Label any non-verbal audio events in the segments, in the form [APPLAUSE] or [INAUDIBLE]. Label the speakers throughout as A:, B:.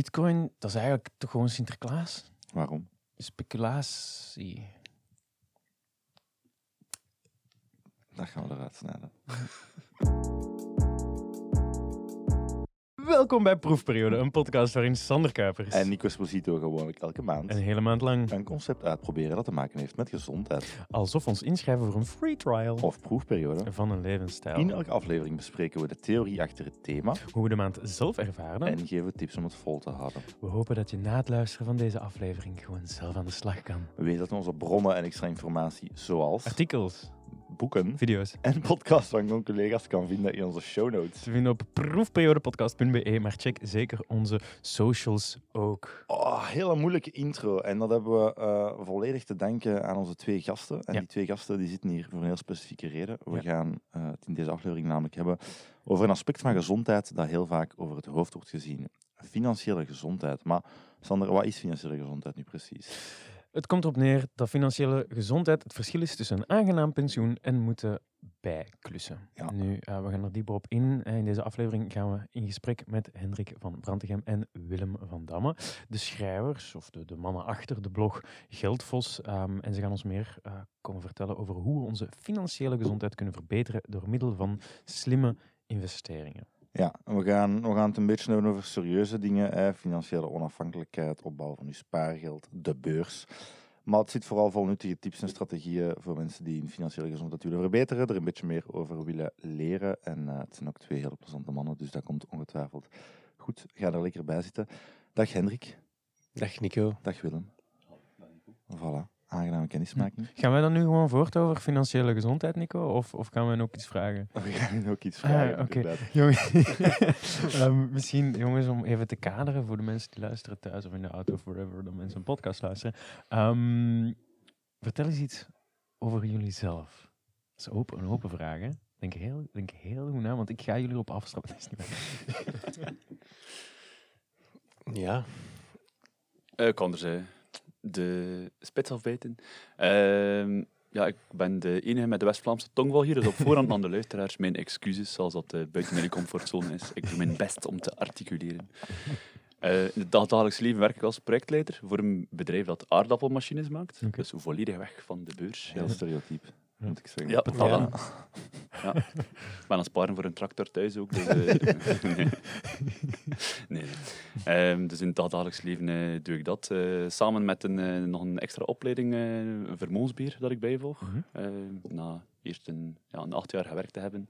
A: Bitcoin, dat is eigenlijk toch gewoon Sinterklaas?
B: Waarom?
A: Speculatie.
B: Dat gaan we eruit snijden. [LAUGHS]
A: Welkom bij Proefperiode, een podcast waarin Sander Kuipers
B: En Nico Esposito gewoonlijk elke maand
A: een hele maand lang,
B: een concept uitproberen dat te maken heeft met gezondheid
A: alsof ons inschrijven voor een free trial
B: of proefperiode.
A: van een levensstijl.
B: In elke aflevering bespreken we de theorie achter het thema
A: Hoe we de maand zelf ervaren.
B: en geven we tips om het vol te houden.
A: We hopen dat je na het luisteren van deze aflevering gewoon zelf aan de slag kan.
B: We weten dat onze bronnen en extra informatie, zoals
A: Artikels,
B: boeken
A: video's.
B: en podcasts van gewoon collega's, kan vinden in onze show notes.
A: Te vinden op proefperiodepodcast.be, maar check zeker onze socials ook.
B: Oh, hele moeilijke intro. En dat hebben we eh, volledig te danken aan onze twee gasten. En
A: Ja.
B: die twee gasten die zitten hier voor een heel specifieke reden. We
A: Ja.
B: gaan eh, het in deze aflevering namelijk hebben over een aspect van gezondheid dat heel vaak over het hoofd wordt gezien. Financiële gezondheid. Maar Sander, wat is financiële gezondheid nu precies?
A: Het komt erop neer dat financiële gezondheid het verschil is tussen een aangenaam pensioen en moeten bijklussen.
B: Ja.
A: Nu, eh, we gaan er dieper op in. Eh, In deze aflevering gaan we in gesprek met Hendrik van Brantegem en Willem van Damme, de schrijvers of de, de mannen achter de blog Geldvos. Ehm, en ze gaan ons meer eh, komen vertellen over hoe we onze financiële gezondheid kunnen verbeteren door middel van slimme investeringen.
B: Ja, we gaan, we gaan het een beetje hebben over serieuze dingen. Hè, financiële onafhankelijkheid, opbouw van je spaargeld, de beurs. Maar het zit vooral vol nuttige tips en strategieën voor mensen die hun financiële gezondheid willen verbeteren, er een beetje meer over willen leren. En eh, het zijn ook twee hele plezante mannen, dus dat komt ongetwijfeld goed. Ga er lekker bij zitten. Dag Hendrik,
C: Dag Nico.
B: dag Willem. Voilà, aangename kennismaking.
A: Gaan wij dan nu gewoon voort over financiële gezondheid, Nico? Of, of gaan we ook iets vragen?
B: We gaan nu ook iets
A: Ah,
B: vragen.
A: oké.
B: inderdaad. [LAUGHS]
A: Jongens, [LAUGHS] Ehm, misschien jongens, om even te kaderen voor de mensen die luisteren thuis of in de auto of wherever de mensen een podcast luisteren. Ehm, vertel eens iets over jullie zelf. Dat is open, een open vraag, hè? Denk heel, denk heel goed na, want ik ga jullie. [LAUGHS] Dat is niet waar.
C: Ja,
D: Eh, ik kan er zijn. De spits afbijten. Ehm, ja, ik ben de enige met de West-Vlaamse tongval hier, dus op voorhand aan de [LAUGHS] luisteraars mijn excuses als dat eh, buiten mijn comfortzone is. Ik doe mijn best om te articuleren. Eh, in het dagelijks leven werk ik als projectleider voor een bedrijf dat aardappelmachines maakt. Dus volledig weg van de beurs.
B: Heel stereotyp,
A: Ja.
B: moet ik zeggen.
D: Ja.
C: Ja.
D: Ik ben aan het sparen voor een tractor thuis ook. Dus, eh, [LAUGHS] [LAUGHS] [LAUGHS] nee. Ehm, dus in het dagelijks leven eh, doe ik dat. eh, samen met een, eh, nog een extra opleiding, eh, een vermoensbeheer, dat ik bijvolg.
A: Mhm.
D: Eh, na eerst een, ja, een acht jaar gewerkt te hebben.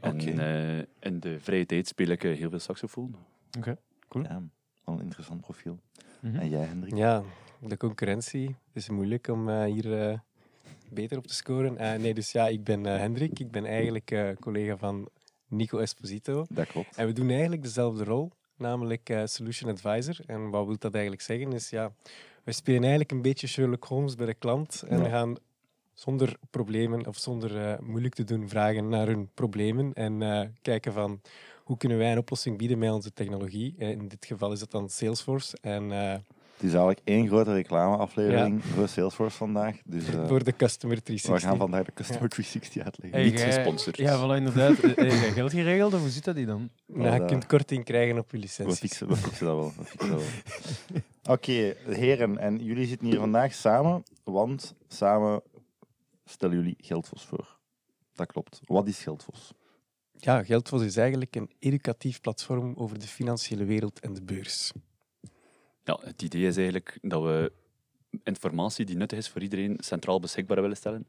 D: En
B: Oké.
D: eh, in de vrije tijd speel ik heel veel saxofoon.
A: Cool.
B: Ja, al een interessant profiel.
A: Mhm.
B: En jij, Hendrik?
C: ja, de concurrentie is moeilijk om eh, hier eh, beter op te scoren. Eh, nee, dus ja, ik ben eh, Hendrik. Ik ben eigenlijk eh, collega van Nico Esposito.
B: Dat klopt.
C: En we doen eigenlijk dezelfde rol, namelijk eh, Solution Advisor. En wat wil dat eigenlijk zeggen? Is ja, we spelen eigenlijk een beetje Sherlock Holmes bij de klant. En
B: Ja.
C: we gaan zonder problemen of zonder eh, moeilijk te doen vragen naar hun problemen. En eh, kijken van hoe kunnen wij een oplossing bieden met onze technologie. In dit geval is dat dan Salesforce. En
B: is eigenlijk één grote reclameaflevering voor Salesforce vandaag. Dus eh,
C: voor de Customer
B: we
C: 360.
B: gaan vandaag de Customer 360 uitleggen.
A: Hey,
D: Niet gesponsord.
A: Ja, voilà, inderdaad. Eh, Heb jij geld geregeld of hoe zit dat die dan?
C: Nou, je
B: Voilà.
C: kunt korting krijgen op je
B: We
C: licenties.
B: fixen, we fixen dat wel. we fixen dat wel. [LAUGHS] Oké, heren. En jullie zitten hier vandaag samen, want samen stellen jullie Geldvos voor. Dat klopt. Wat is Geldvos?
C: Ja, Geldvos is eigenlijk een educatief platform over de financiële wereld en de beurs.
D: Ja, het idee is eigenlijk dat we informatie die nuttig is voor iedereen centraal beschikbaar willen stellen.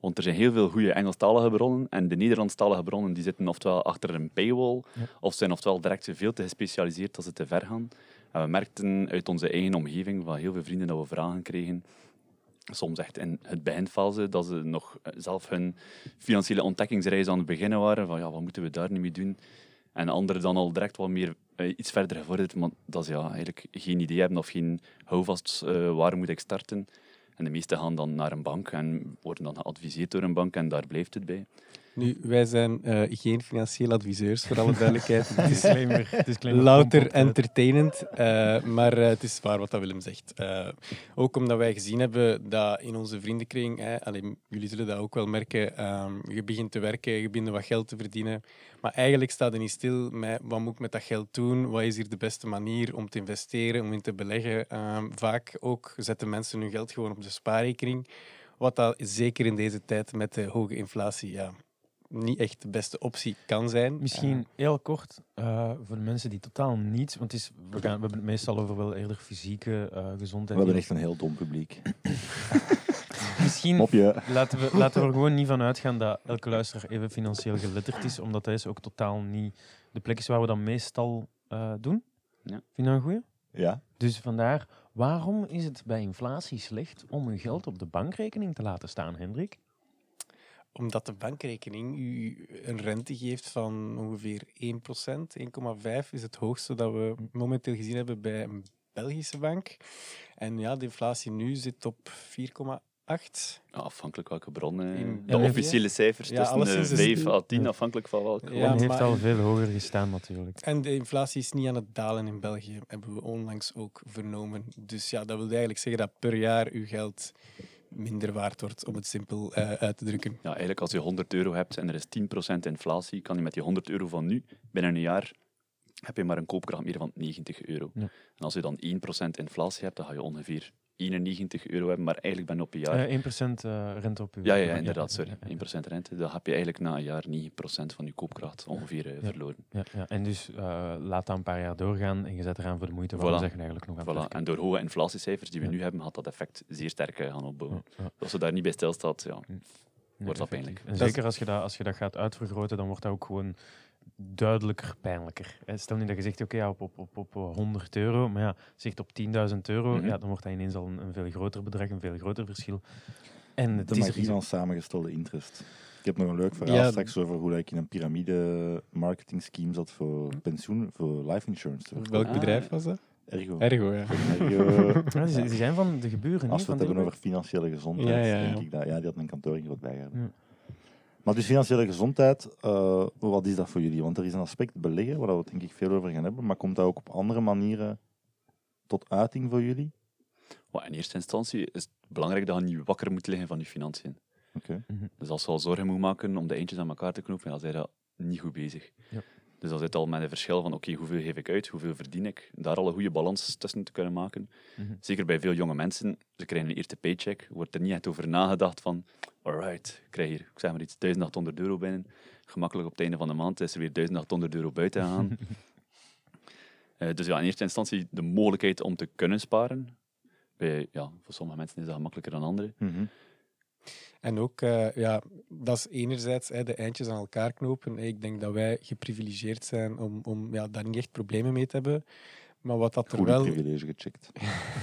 D: Want er zijn heel veel goede Engelstalige bronnen en de Nederlandstalige bronnen die zitten oftewel achter een paywall
A: Ja.
D: of zijn oftewel direct veel te gespecialiseerd dat ze te ver gaan. En we merkten uit onze eigen omgeving van heel veel vrienden dat we vragen kregen, soms echt in het beginfase, dat ze nog zelf hun financiële ontdekkingsreis aan het beginnen waren, van ja, wat moeten we daar nu mee doen? En anderen dan al direct wat meer eh, iets verder gevorderd, maar dat ze ja, eigenlijk geen idee hebben of geen houvast eh, waar moet ik starten. En de meesten gaan dan naar een bank en worden dan geadviseerd door een bank en daar blijft het bij.
C: Nu, wij zijn eh, geen financieel adviseurs, voor alle duidelijkheid. [LAUGHS]
A: Disclaimer. disclaimer
C: louter entertainend. eh, maar eh, het is waar wat dat Willem zegt. Ook omdat wij gezien hebben dat in onze vriendenkring, hè, allee, jullie zullen dat ook wel merken, ehm, je begint te werken, je begint wat geld te verdienen. Maar eigenlijk staat er niet stil met wat moet ik met dat geld doen, wat is hier de beste manier om te investeren, om in te beleggen. Ehm, vaak ook zetten mensen hun geld gewoon op de spaarrekening. Wat dat zeker in deze tijd met de hoge inflatie ja, niet echt de beste optie kan zijn.
A: Misschien heel kort eh, voor de mensen die totaal niet, want het is, we, gaan, we hebben het meestal over wel eerder fysieke eh,
B: We
A: gezondheid.
B: hebben echt een heel dom publiek. [LAUGHS]
A: Misschien
B: Mopje.
A: laten we, laten we er gewoon niet van uitgaan dat elke luisteraar even financieel geletterd is, omdat dat is ook totaal niet de plek is waar we dat meestal eh, doen.
D: Ja.
A: Vind je dat een goeie?
B: Ja.
A: Dus vandaar, waarom is het bij inflatie slecht om uw geld op de bankrekening te laten staan, Hendrik?
C: Omdat de bankrekening u een rente geeft van ongeveer 1%. 1,5 is het hoogste dat we momenteel gezien hebben bij een Belgische bank. En ja, de inflatie nu zit op 4,8.
D: Ja, afhankelijk welke bronnen.
C: In
D: De
A: België?
D: officiële cijfers
C: Ja,
D: tussen de
C: is het-
D: 5 à 10,
A: Ja.
D: afhankelijk van welke.
C: Ja,
A: Ja, heeft
C: maar-
A: al veel hoger gestaan natuurlijk.
C: En de inflatie is niet aan het dalen in België, hebben we onlangs ook vernomen. Dus ja, dat wil eigenlijk zeggen dat per jaar uw geld minder waard wordt, om het simpel eh, uit te drukken.
D: Ja, eigenlijk als je 100 euro hebt en er is 10% inflatie, kan je met die 100 euro van nu, binnen een jaar, heb je maar een koopkracht meer van 90 euro.
A: Ja.
D: En als je dan 1% inflatie hebt, dan ga je ongeveer 91 euro hebben, maar eigenlijk ben je op een jaar...
A: Eh 1% eh, rente op uw...
D: ja, ja, ja, inderdaad, sorry.
A: Ja, ja,
D: 1% rente, dan heb je eigenlijk na een jaar 9% van je koopkracht ongeveer eh,
A: Ja.
D: verloren.
A: Ja, ja. En dus eh, laat dat een paar jaar doorgaan en je zet eraan voor de moeite. Waarom
D: Voilà.
A: zeg je eigenlijk nog aan
D: Voilà. En door hoge inflatiecijfers die we
A: Ja.
D: nu hebben, gaat dat effect zeer sterk eh, gaan opbouwen. Als je daar niet bij stilstaat, ja,
A: Nee,
D: Wordt dat
A: effectief.
D: pijnlijk.
A: En zeker als je, dat, als je dat gaat uitvergroten, dan wordt dat ook gewoon duidelijker pijnlijker. Eh, Stel nu dat je zegt, oké, ja, op, op, op, op 100 euro, maar ja, zegt op 10.000 euro,
D: Mhm.
A: ja, dan wordt dat ineens al een, een veel groter bedrag, een veel groter verschil. En het
B: De
A: is
B: magie van samengestelde interest. Ik heb nog een leuk verhaal
C: Ja.
B: straks over hoe dat ik in een piramide marketing scheme zat voor pensioen, voor life insurance.
C: Welk
D: Ah,
C: bedrijf was dat?
B: Ergo.
C: Ergo, ja.
B: Ergo. [LAUGHS]
A: Ja, die zijn van de geburen,
B: Als
A: niet
B: we
A: van
B: het hebben over financiële gezondheid,
C: Ja, ja, ja.
B: denk ik dat. Ja, die had een kantoor in groot bijgehouden.
A: Ja.
B: Maar dus financiële gezondheid, eh, wat is dat voor jullie? Want er is een aspect beleggen, waar we het denk ik veel over gaan hebben, maar komt dat ook op andere manieren tot uiting voor jullie?
D: Maar in eerste instantie is het belangrijk dat je niet wakker moet liggen van je financiën.
B: Oké.
D: Dus als je al zorgen moet maken om de eindjes aan elkaar te knopen, dan zijn dat niet goed bezig.
A: Ja.
D: Dus dan zit al met een verschil van, oké, hoeveel geef ik uit, hoeveel verdien ik? Daar al een goede balans tussen te kunnen maken.
A: Mhm.
D: Zeker bij veel jonge mensen, ze krijgen een eerste paycheck, wordt er niet echt over nagedacht van, alright, ik krijg hier, ik zeg maar iets, 1800 euro binnen. Gemakkelijk op het einde van de maand is er weer 1800 euro buiten gaan. [LAUGHS] Eh, dus ja, in eerste instantie de mogelijkheid om te kunnen sparen. Bij, ja, voor sommige mensen is dat gemakkelijker dan anderen.
B: Mhm.
C: En ook, eh, ja, dat is enerzijds hè, de eindjes aan elkaar knopen. Ik denk dat wij geprivilegeerd zijn om, om ja, daar niet echt problemen mee te hebben. Maar wat dat er
B: Goede
C: wel...
B: privilege gecheckt.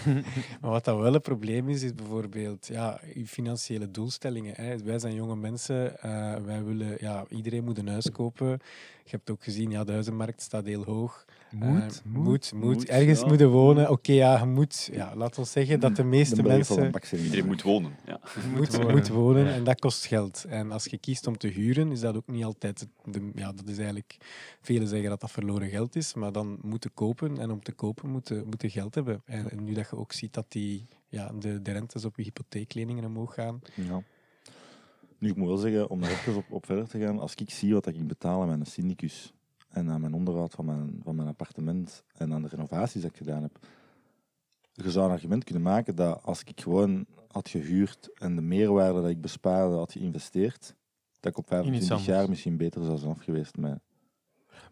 B: [LAUGHS]
C: Maar wat dat wel een probleem is, is bijvoorbeeld ja, je financiële doelstellingen. Hè. Wij zijn jonge mensen, eh, wij willen, ja, iedereen moet een huis kopen. Je hebt ook gezien, ja, de huizenmarkt staat heel hoog.
A: Moet,
C: Eh,
A: moet.
C: moet, moet. Ergens
B: ja.
C: moeten wonen. Oké, ja, je moet. Ja, laat ons zeggen dat de meeste
B: De
C: mensen.
D: Iedereen moet wonen. Ja. [LAUGHS]
C: moet,
A: wonen.
C: moet wonen en dat kost geld. En als je kiest om te huren, is dat ook niet altijd. De, ja, dat is eigenlijk. Velen zeggen dat dat verloren geld is, maar dan moeten kopen. En om te kopen moeten moeten geld hebben. En, en nu dat je ook ziet dat die, ja, de, de rentes op je hypotheekleningen omhoog gaan.
B: Ja. Nu, ik moet wel zeggen, om er even op, op verder te gaan, als ik zie wat ik betalen aan mijn syndicus en aan mijn onderhoud van mijn, van mijn appartement en aan de renovaties dat ik gedaan heb, je zou een argument kunnen maken dat als ik gewoon had gehuurd en de meerwaarde dat ik bespaarde had geïnvesteerd, dat ik op
A: In iets
B: 25
A: anders.
B: jaar misschien beter zou zijn af geweest met...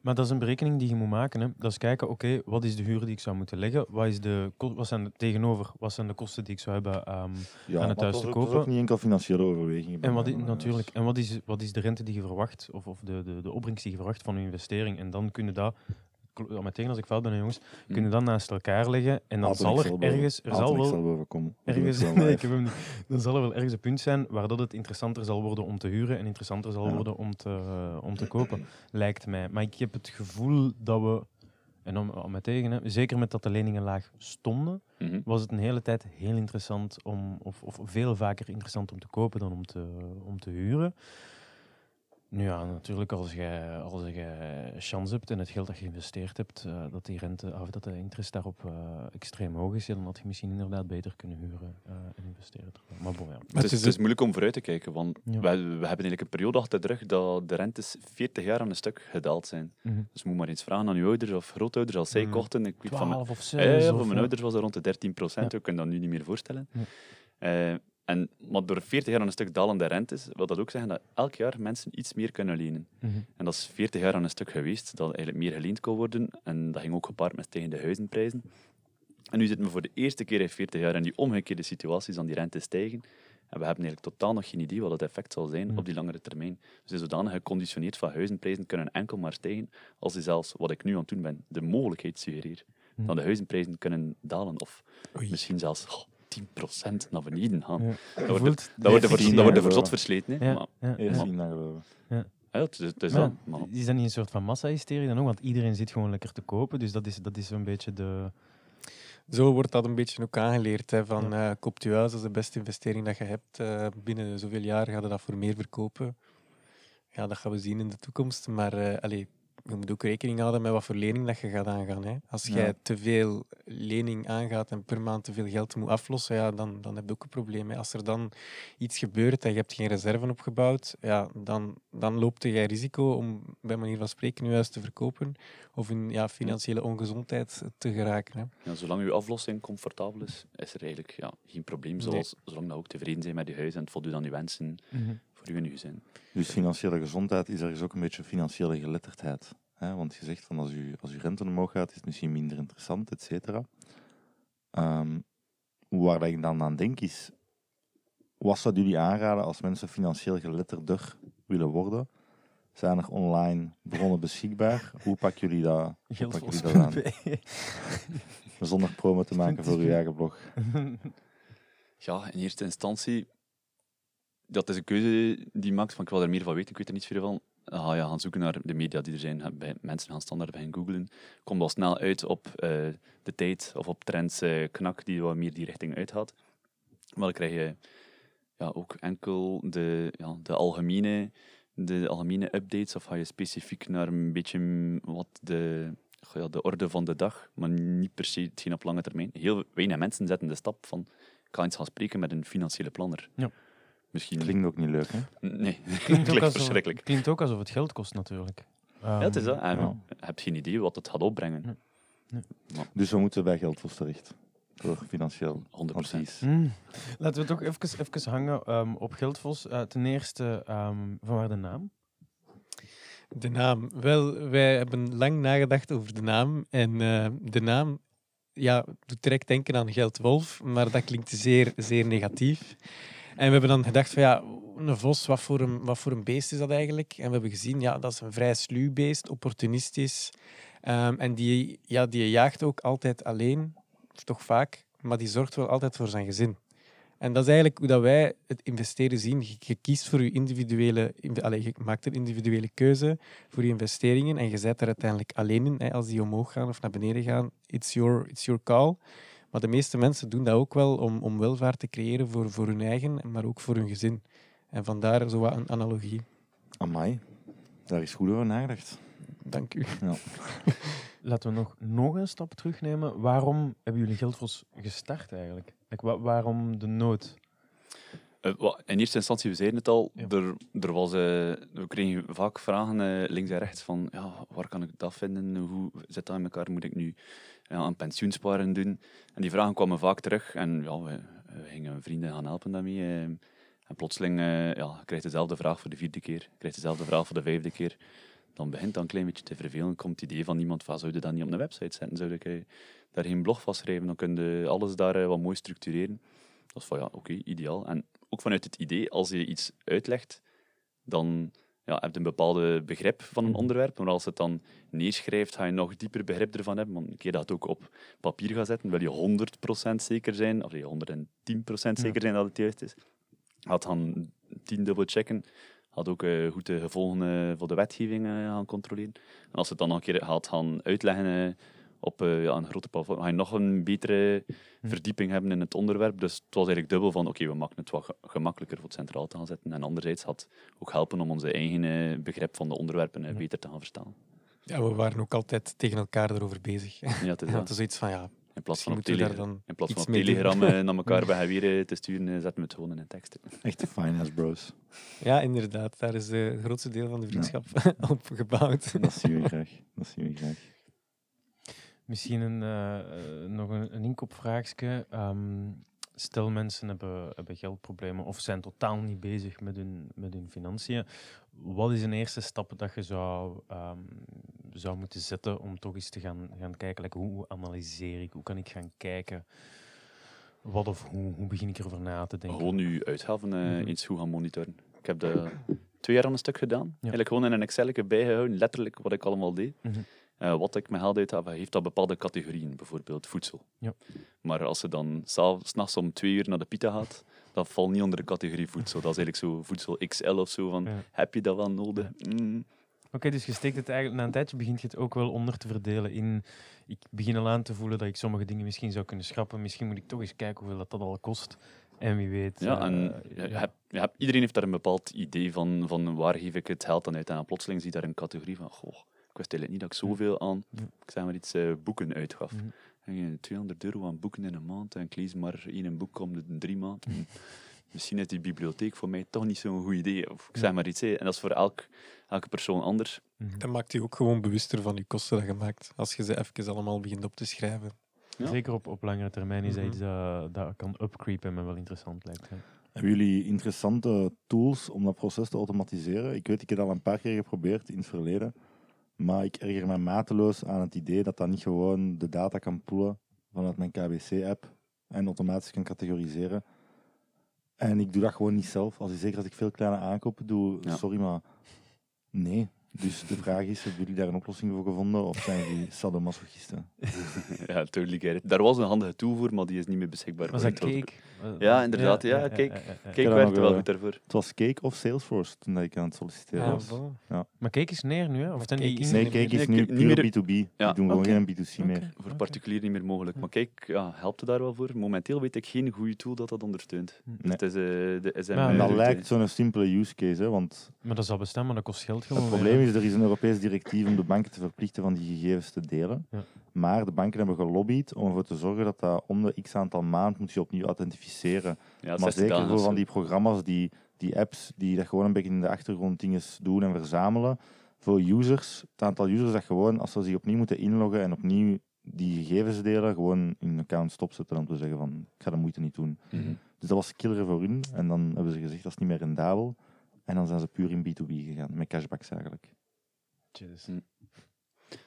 A: Maar dat is een berekening die je moet maken. Hè. Dat is kijken, oké, wat is de huur die ik zou moeten leggen? Wat, is de, wat zijn de, tegenover, wat zijn de kosten die ik zou hebben? ehm,
B: Ja,
A: Aan het huis te
B: was ook- het was
A: kopen.
B: ook niet enkel financiële overwegingen. bij
A: en wat
B: mij,
A: i-
B: maar,
A: natuurlijk, en wat is, wat is de rente die je verwacht? Of, of de, de, de opbrengst die je verwacht van je investering? En dan kun je dat, kl- meteen als ik fout ben, jongens,
D: Hm.
A: kun je dat naast elkaar leggen. En dan zal er
B: al
A: ergens, er zal wel
B: al
A: Ergens,
B: het [LAUGHS]
A: nee, ik heb hem niet. Dan zal er wel ergens een punt zijn waar dat het interessanter zal worden om te huren en interessanter zal
B: Ja.
A: worden om te, eh, om te kopen, lijkt mij. Maar ik heb het gevoel dat we, en om, om mij tegen, hè, zeker met dat de leningen laag stonden,
D: Mhm.
A: was het een hele tijd heel interessant om, of, of veel vaker interessant om te kopen dan om te, om te huren. Nu ja, natuurlijk als je als je chance hebt en het geld dat je geïnvesteerd hebt, eh, dat die rente of dat de interest daarop eh, extreem hoog is, dan had je misschien inderdaad beter kunnen huren eh, en investeren. Maar bon, ja.
D: Het is,
C: is
D: het is moeilijk om vooruit te kijken, want
A: Ja.
D: we, we hebben eigenlijk een periode achter de rug dat de rentes 40 jaar aan een stuk gedaald zijn.
A: Mhm.
D: Dus je moet maar eens vragen aan je ouders of grootouders als zij
A: Mhm.
D: kochten. Ik weet van, mijn-
A: 12 of
D: Ja, ja,
A: 6.
D: ja,
A: of,
D: voor mijn ouders was dat rond de 13 procent.
A: Ja.
D: Ik kan dat nu niet meer voorstellen.
A: Ja.
D: En, maar door 40 jaar aan een stuk dalende rentes, wil dat ook zeggen dat elk jaar mensen iets meer kunnen lenen.
A: Mhm.
D: En dat is 40 jaar aan een stuk geweest, dat eigenlijk meer geleend kon worden. En dat ging ook gepaard met stijgende huizenprijzen. En nu zitten we voor de eerste keer in 40 jaar in die omgekeerde situaties aan die rentes stijgen. En we hebben eigenlijk totaal nog geen idee wat het effect zal zijn
A: Mhm.
D: op die langere termijn. Dus zodanig geconditioneerd van huizenprijzen kunnen enkel maar stijgen als die zelfs, wat ik nu aan het doen ben, de mogelijkheid suggereer.
A: Mhm.
D: Dat de huizenprijzen kunnen dalen of
C: Oei.
D: misschien zelfs oh, 10% naar beneden gaan.
A: Ja.
D: Dat wordt, dat wordt,
B: Ja,
D: voor,
B: ja,
D: dat wordt
B: ja.
D: voor zot versleten. Hè?
A: Ja,
D: Maar,
A: ja,
B: Eerst
A: ja.
B: zien dan geloven.
D: ja, het is, het is
A: Maar
D: dat. Maar,
A: Is dat niet een soort van massa-hysterie dan ook? Want iedereen zit gewoon lekker te kopen, dus dat is, dat is zo'n beetje de...
C: Zo wordt dat een beetje ook aangeleerd. Hè, van eh koopt je huis, dat is de beste investering dat je hebt. Eh, binnen zoveel jaar ga je dat voor meer verkopen. Ja, dat gaan we zien in de toekomst. Maar eh allee, je moet ook rekening houden met wat voor lening dat je gaat aangaan. Hè. Als
B: Ja.
C: jij te veel lening aangaat en per maand te veel geld moet aflossen, ja, dan, dan heb je ook een probleem. Hè. Als er dan iets gebeurt en je hebt geen reserve opgebouwd, ja, dan, dan loopt jij risico om bij manier van spreken je huis te verkopen of in ja, financiële ongezondheid te geraken. Hè.
D: ja, zolang uw aflossing comfortabel is, is er eigenlijk ja, geen probleem.
C: Nee.
D: Zoals, Zolang dat ook tevreden zijn met je huis en het voldoet aan uw wensen u en uw gezin.
B: Dus financiële gezondheid is ergens ook een beetje financiële geletterdheid. Hè? Want je zegt van als je, als je rente omhoog gaat, is het misschien minder interessant, et cetera. Ehm, waar dat ik dan aan denk is, wat zouden jullie aanraden als mensen financieel geletterder willen worden? Zijn er online bronnen beschikbaar? Hoe pakken jullie dat, hoe pakken jullie dat aan? Zonder promo te maken voor uw eigen blog. [LAUGHS]
D: Ja, in eerste instantie, dat is een keuze die maakt van ik wil er meer van weten, ik weet er niets veel van. Ga je gaan zoeken naar de media die er zijn. Bij, mensen gaan standaard bij googlen. Kom al snel uit op eh, de tijd of op trends eh, knak die wat meer die richting uitgaat. Maar dan krijg je ja, ook enkel de, ja, de, algemene, de algemene updates of ga je specifiek naar een beetje wat de, ja, de orde van de dag, maar niet per se hetgeen op lange termijn. Heel weinig mensen zetten de stap van ik ga eens gaan spreken met een financiële planner.
A: Ja.
D: Misschien...
B: Klinkt ook niet leuk, hè?
D: Nee,
A: Klinkt, ook [LAUGHS]
D: klinkt
A: alsof,
D: verschrikkelijk.
A: klinkt ook alsof het geld kost, natuurlijk.
D: Ja, het is dat. En
B: ja.
D: Je hebt geen idee wat het gaat opbrengen.
B: Dus we moeten bij Geldfonds terecht. Voor financieel
D: 100%.
B: advies.
A: Hmm. Laten we toch even, even hangen ehm, op Geldvos. Eh, ten eerste, ehm, van waar de naam?
C: De naam. Wel, wij hebben lang nagedacht over de naam. En eh, de naam ja, doet direct denken aan Geldwolf, maar dat klinkt zeer, zeer negatief. En we hebben dan gedacht van ja, een vos, wat voor een, wat voor een beest is dat eigenlijk? En we hebben gezien, ja, dat is een vrij sluw beest, opportunistisch. Ehm, en die, ja, die jaagt ook altijd alleen, toch vaak, maar die zorgt wel altijd voor zijn gezin. En dat is eigenlijk hoe dat wij het investeren zien. Je, kiest voor je individuele... Allee, je maakt een individuele keuze voor je investeringen en je zet er uiteindelijk alleen in. Hè, als die omhoog gaan of naar beneden gaan, it's your, it's your call. Maar de meeste mensen doen dat ook wel om, om welvaart te creëren voor, voor hun eigen, maar ook voor hun gezin. En vandaar zo wat een analogie.
B: Amai, daar is goed over nagedacht.
C: Dank u.
B: Ja. [LAUGHS]
A: Laten we nog, nog een stap terugnemen. Waarom hebben jullie Geldvos gestart eigenlijk? Like, wa- waarom de nood?
D: Eh, in eerste instantie, we zeiden het al,
A: Ja.
D: er, er was, eh, we kregen vaak vragen eh, links en rechts van ja, waar kan ik dat vinden? Hoe zit dat in elkaar? Moet ik nu ja, aan pensioensparen doen? En die vragen kwamen vaak terug en ja, we, gingen vrienden gaan helpen daarmee. eh. en plotseling eh ja, je krijgt dezelfde vraag voor de vierde keer, je krijgt dezelfde vraag voor de vijfde keer. Dan begint dat een klein beetje te vervelen. komt het idee van iemand van, zou je dat niet op een website zetten? Zou ik daar geen blog van schrijven? Dan kun je alles daar eh, wat mooi structureren. Dat is van ja, oké, ideaal. En ook vanuit het idee, als je iets uitlegt, dan ja, heb je een bepaalde begrip van een
A: Mhm.
D: onderwerp. Maar als je het dan neerschrijft, ga je nog dieper begrip ervan hebben. Want een keer dat het ook op papier gaat zetten, wil je 100% zeker zijn, of je 110% zeker zijn dat het juist is. Had gaan tien dubbel checken. Had ook eh, goed de gevolgen voor de wetgeving eh, gaan controleren. En als je het dan nog een keer gaat gaan uitleggen eh, op eh, ja, een grote platform, ga je nog een betere
A: Hm.
D: verdieping hebben in het onderwerp. Dus het was eigenlijk dubbel van, oké, we maken het wat ge- gemakkelijker voor het centraal te gaan zetten. En anderzijds had ook helpen om onze eigen eh, begrip van de onderwerpen eh,
A: Ja.
D: beter te gaan verstaan.
C: Ja, we waren ook altijd tegen elkaar erover bezig.
D: Ja, het is [LAUGHS]
C: van, ja,
D: In plaats van op,
C: moeten we daar
D: tele,
C: dan
D: in plaats van op telegram naar elkaar [LAUGHS] bij weer te sturen, zetten we het gewoon in een tekst. [LAUGHS]
B: Echte finance bros.
C: Ja, inderdaad. Daar is de het grootste deel van de vriendschap op gebouwd.
B: Dat zien we graag. Dat zien we graag.
A: Misschien een, eh, eh, nog een, een inkopvraagje. Ehm, stel mensen hebben, hebben geldproblemen of zijn totaal niet bezig met hun, met hun financiën. Wat is een eerste stap dat je zou, ehm, zou moeten zetten om toch eens te gaan, gaan kijken? Like, hoe, analyseer ik? Hoe kan ik gaan kijken? Wat of hoe? Hoe begin ik erover na te denken?
D: Gewoon uw uitgaven eh,
A: Mhm.
D: eens goed gaan monitoren. Ik heb dat twee jaar aan een stuk gedaan. Eigenlijk gewoon in een Excel bijgehouden, letterlijk wat ik allemaal deed.
A: Mhm.
D: Eh, wat ik mijn geld uit heb, heeft dat bepaalde categorieën, bijvoorbeeld voedsel.
A: Ja.
D: Maar als je dan s'nachts om twee uur naar de pita gaat, dat valt niet onder de categorie voedsel. Dat is eigenlijk zo voedsel XL of zo. Van,
A: Ja.
D: Heb je dat wel nodig? Mm.
A: Oké, dus je steekt het eigenlijk, na een tijdje begint je het ook wel onder te verdelen in, ik begin al aan te voelen dat ik sommige dingen misschien zou kunnen schrappen, misschien moet ik toch eens kijken hoeveel dat, dat al kost. En wie weet...
D: Ja,
A: eh,
D: en je, je hebt, je hebt- iedereen heeft daar een bepaald idee van, van waar geef ik het geld aan uit. En dan plotseling zie je daar een categorie van, goh, ik wist eigenlijk niet dat ik zoveel aan, ik zeg maar iets, eh, boeken uitgaf. En je 200 euro aan boeken in een maand en ik lees maar één boek om de drie maanden. Hm, [LAUGHS] Misschien is die bibliotheek voor mij toch niet zo'n goed idee. Of ik zeg maar iets. hè. En dat is voor elk, elke persoon anders.
C: Dat maakt je ook gewoon bewuster van je kosten dat je maakt. Als je ze even allemaal begint op te schrijven.
D: Ja.
A: Zeker op, op langere termijn is dat
C: Mhm.
A: iets dat, dat kan upcreepen en me wel interessant lijkt. hè.
B: Hebben jullie interessante tools om dat proces te automatiseren? Ik weet, ik heb dat al een paar keer geprobeerd in het verleden. Maar ik erger me mateloos aan het idee dat dat niet gewoon de data kan poelen vanuit mijn KBC-app en automatisch kan categoriseren. En ik doe dat gewoon niet zelf. Als, zeker als ik veel kleine aankopen doe,
D: Ja.
B: sorry, maar nee. Dus de vraag is, hebben jullie daar een oplossing voor gevonden of zijn jullie [LAUGHS] sadomasochisten?
D: ja, totally get it. Daar was een handige tool voor, maar die is niet meer beschikbaar.
A: Was
D: voor
A: dat cake? Eh,
D: Ja, inderdaad. Ja, kijk.
A: ja, ja.
D: Kijk,
B: dat
D: werkte wel
B: eh,
D: goed daarvoor.
B: Het was Cake of Salesforce toen ik aan het solliciteren
C: Ja,
B: was.
C: voilà.
A: Maar cake is neer nu, hè? Of
C: Cake
A: die
C: is-
B: Nee, Cake is
D: Nee,
B: nu
D: niet
B: puur
D: meer-
B: B2B. Die
D: Ja.
B: doen gewoon geen B2C meer.
D: Voor particulier niet meer mogelijk. Maar kijk, ja, helpt het daar wel voor? Momenteel weet ik geen goede tool dat dat ondersteunt.
A: Nee.
D: Dus het is eh, de
B: En dat lijkt zo'n simpele use case, hè, want
A: Maar dat zal bestaan, maar dat kost geld gewoon.
B: het probleem is, er is een Europees directief om de banken te verplichten van die gegevens te delen.
A: Ja.
B: Maar de banken hebben gelobbyd om ervoor te zorgen dat dat om de x aantal maand moet je opnieuw authentificeren.
D: Ja,
B: maar
D: 60
B: zeker voor van die programma's, die, die apps, die dat gewoon een beetje in de achtergrond dingen doen en verzamelen. Voor users, het aantal users dat gewoon, als ze zich opnieuw moeten inloggen en opnieuw die gegevens delen, gewoon in een account stopzetten om te zeggen van, ik ga de moeite niet doen.
D: Mhm.
B: Dus dat was killer voor hun. En dan hebben ze gezegd, dat is niet meer rendabel. En dan zijn ze puur in B2B gegaan, met cashbacks eigenlijk.
A: Jezus.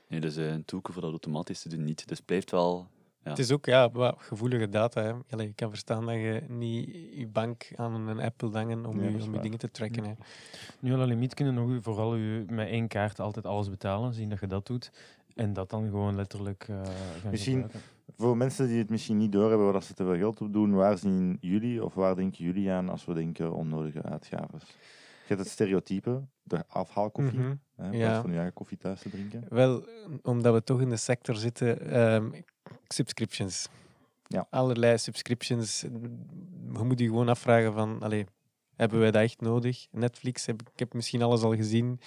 D: Nee, dus eh, een tool voor dat automatisch te doen niet. Dus het blijft wel... Ja.
C: Het is ook ja, wat gevoelige data. Hè. Allee, ik kan verstaan dat je niet je bank aan een app wil hangen om,
B: Ja,
C: je, om je dingen te tracken. Hè.
A: Nu al een limiet kunnen nog vooral u met één kaart altijd alles betalen, zien dat je dat doet. En dat dan gewoon letterlijk eh gaan
B: Misschien-
A: gebruiken.
B: Voor mensen die het misschien niet doorhebben waar ze te veel geld op doen, waar zien jullie of waar denken jullie aan als we denken onnodige uitgaven? Je hebt het stereotype, de afhaalkoffie, hè, in
C: Ja.
B: van je eigen koffie thuis te drinken.
C: Wel, omdat we toch in de sector zitten, ehm, subscriptions.
B: Ja.
C: Allerlei subscriptions. Je moet je gewoon afvragen van, allee, hebben wij dat echt nodig? Netflix, heb, ik heb misschien alles al gezien.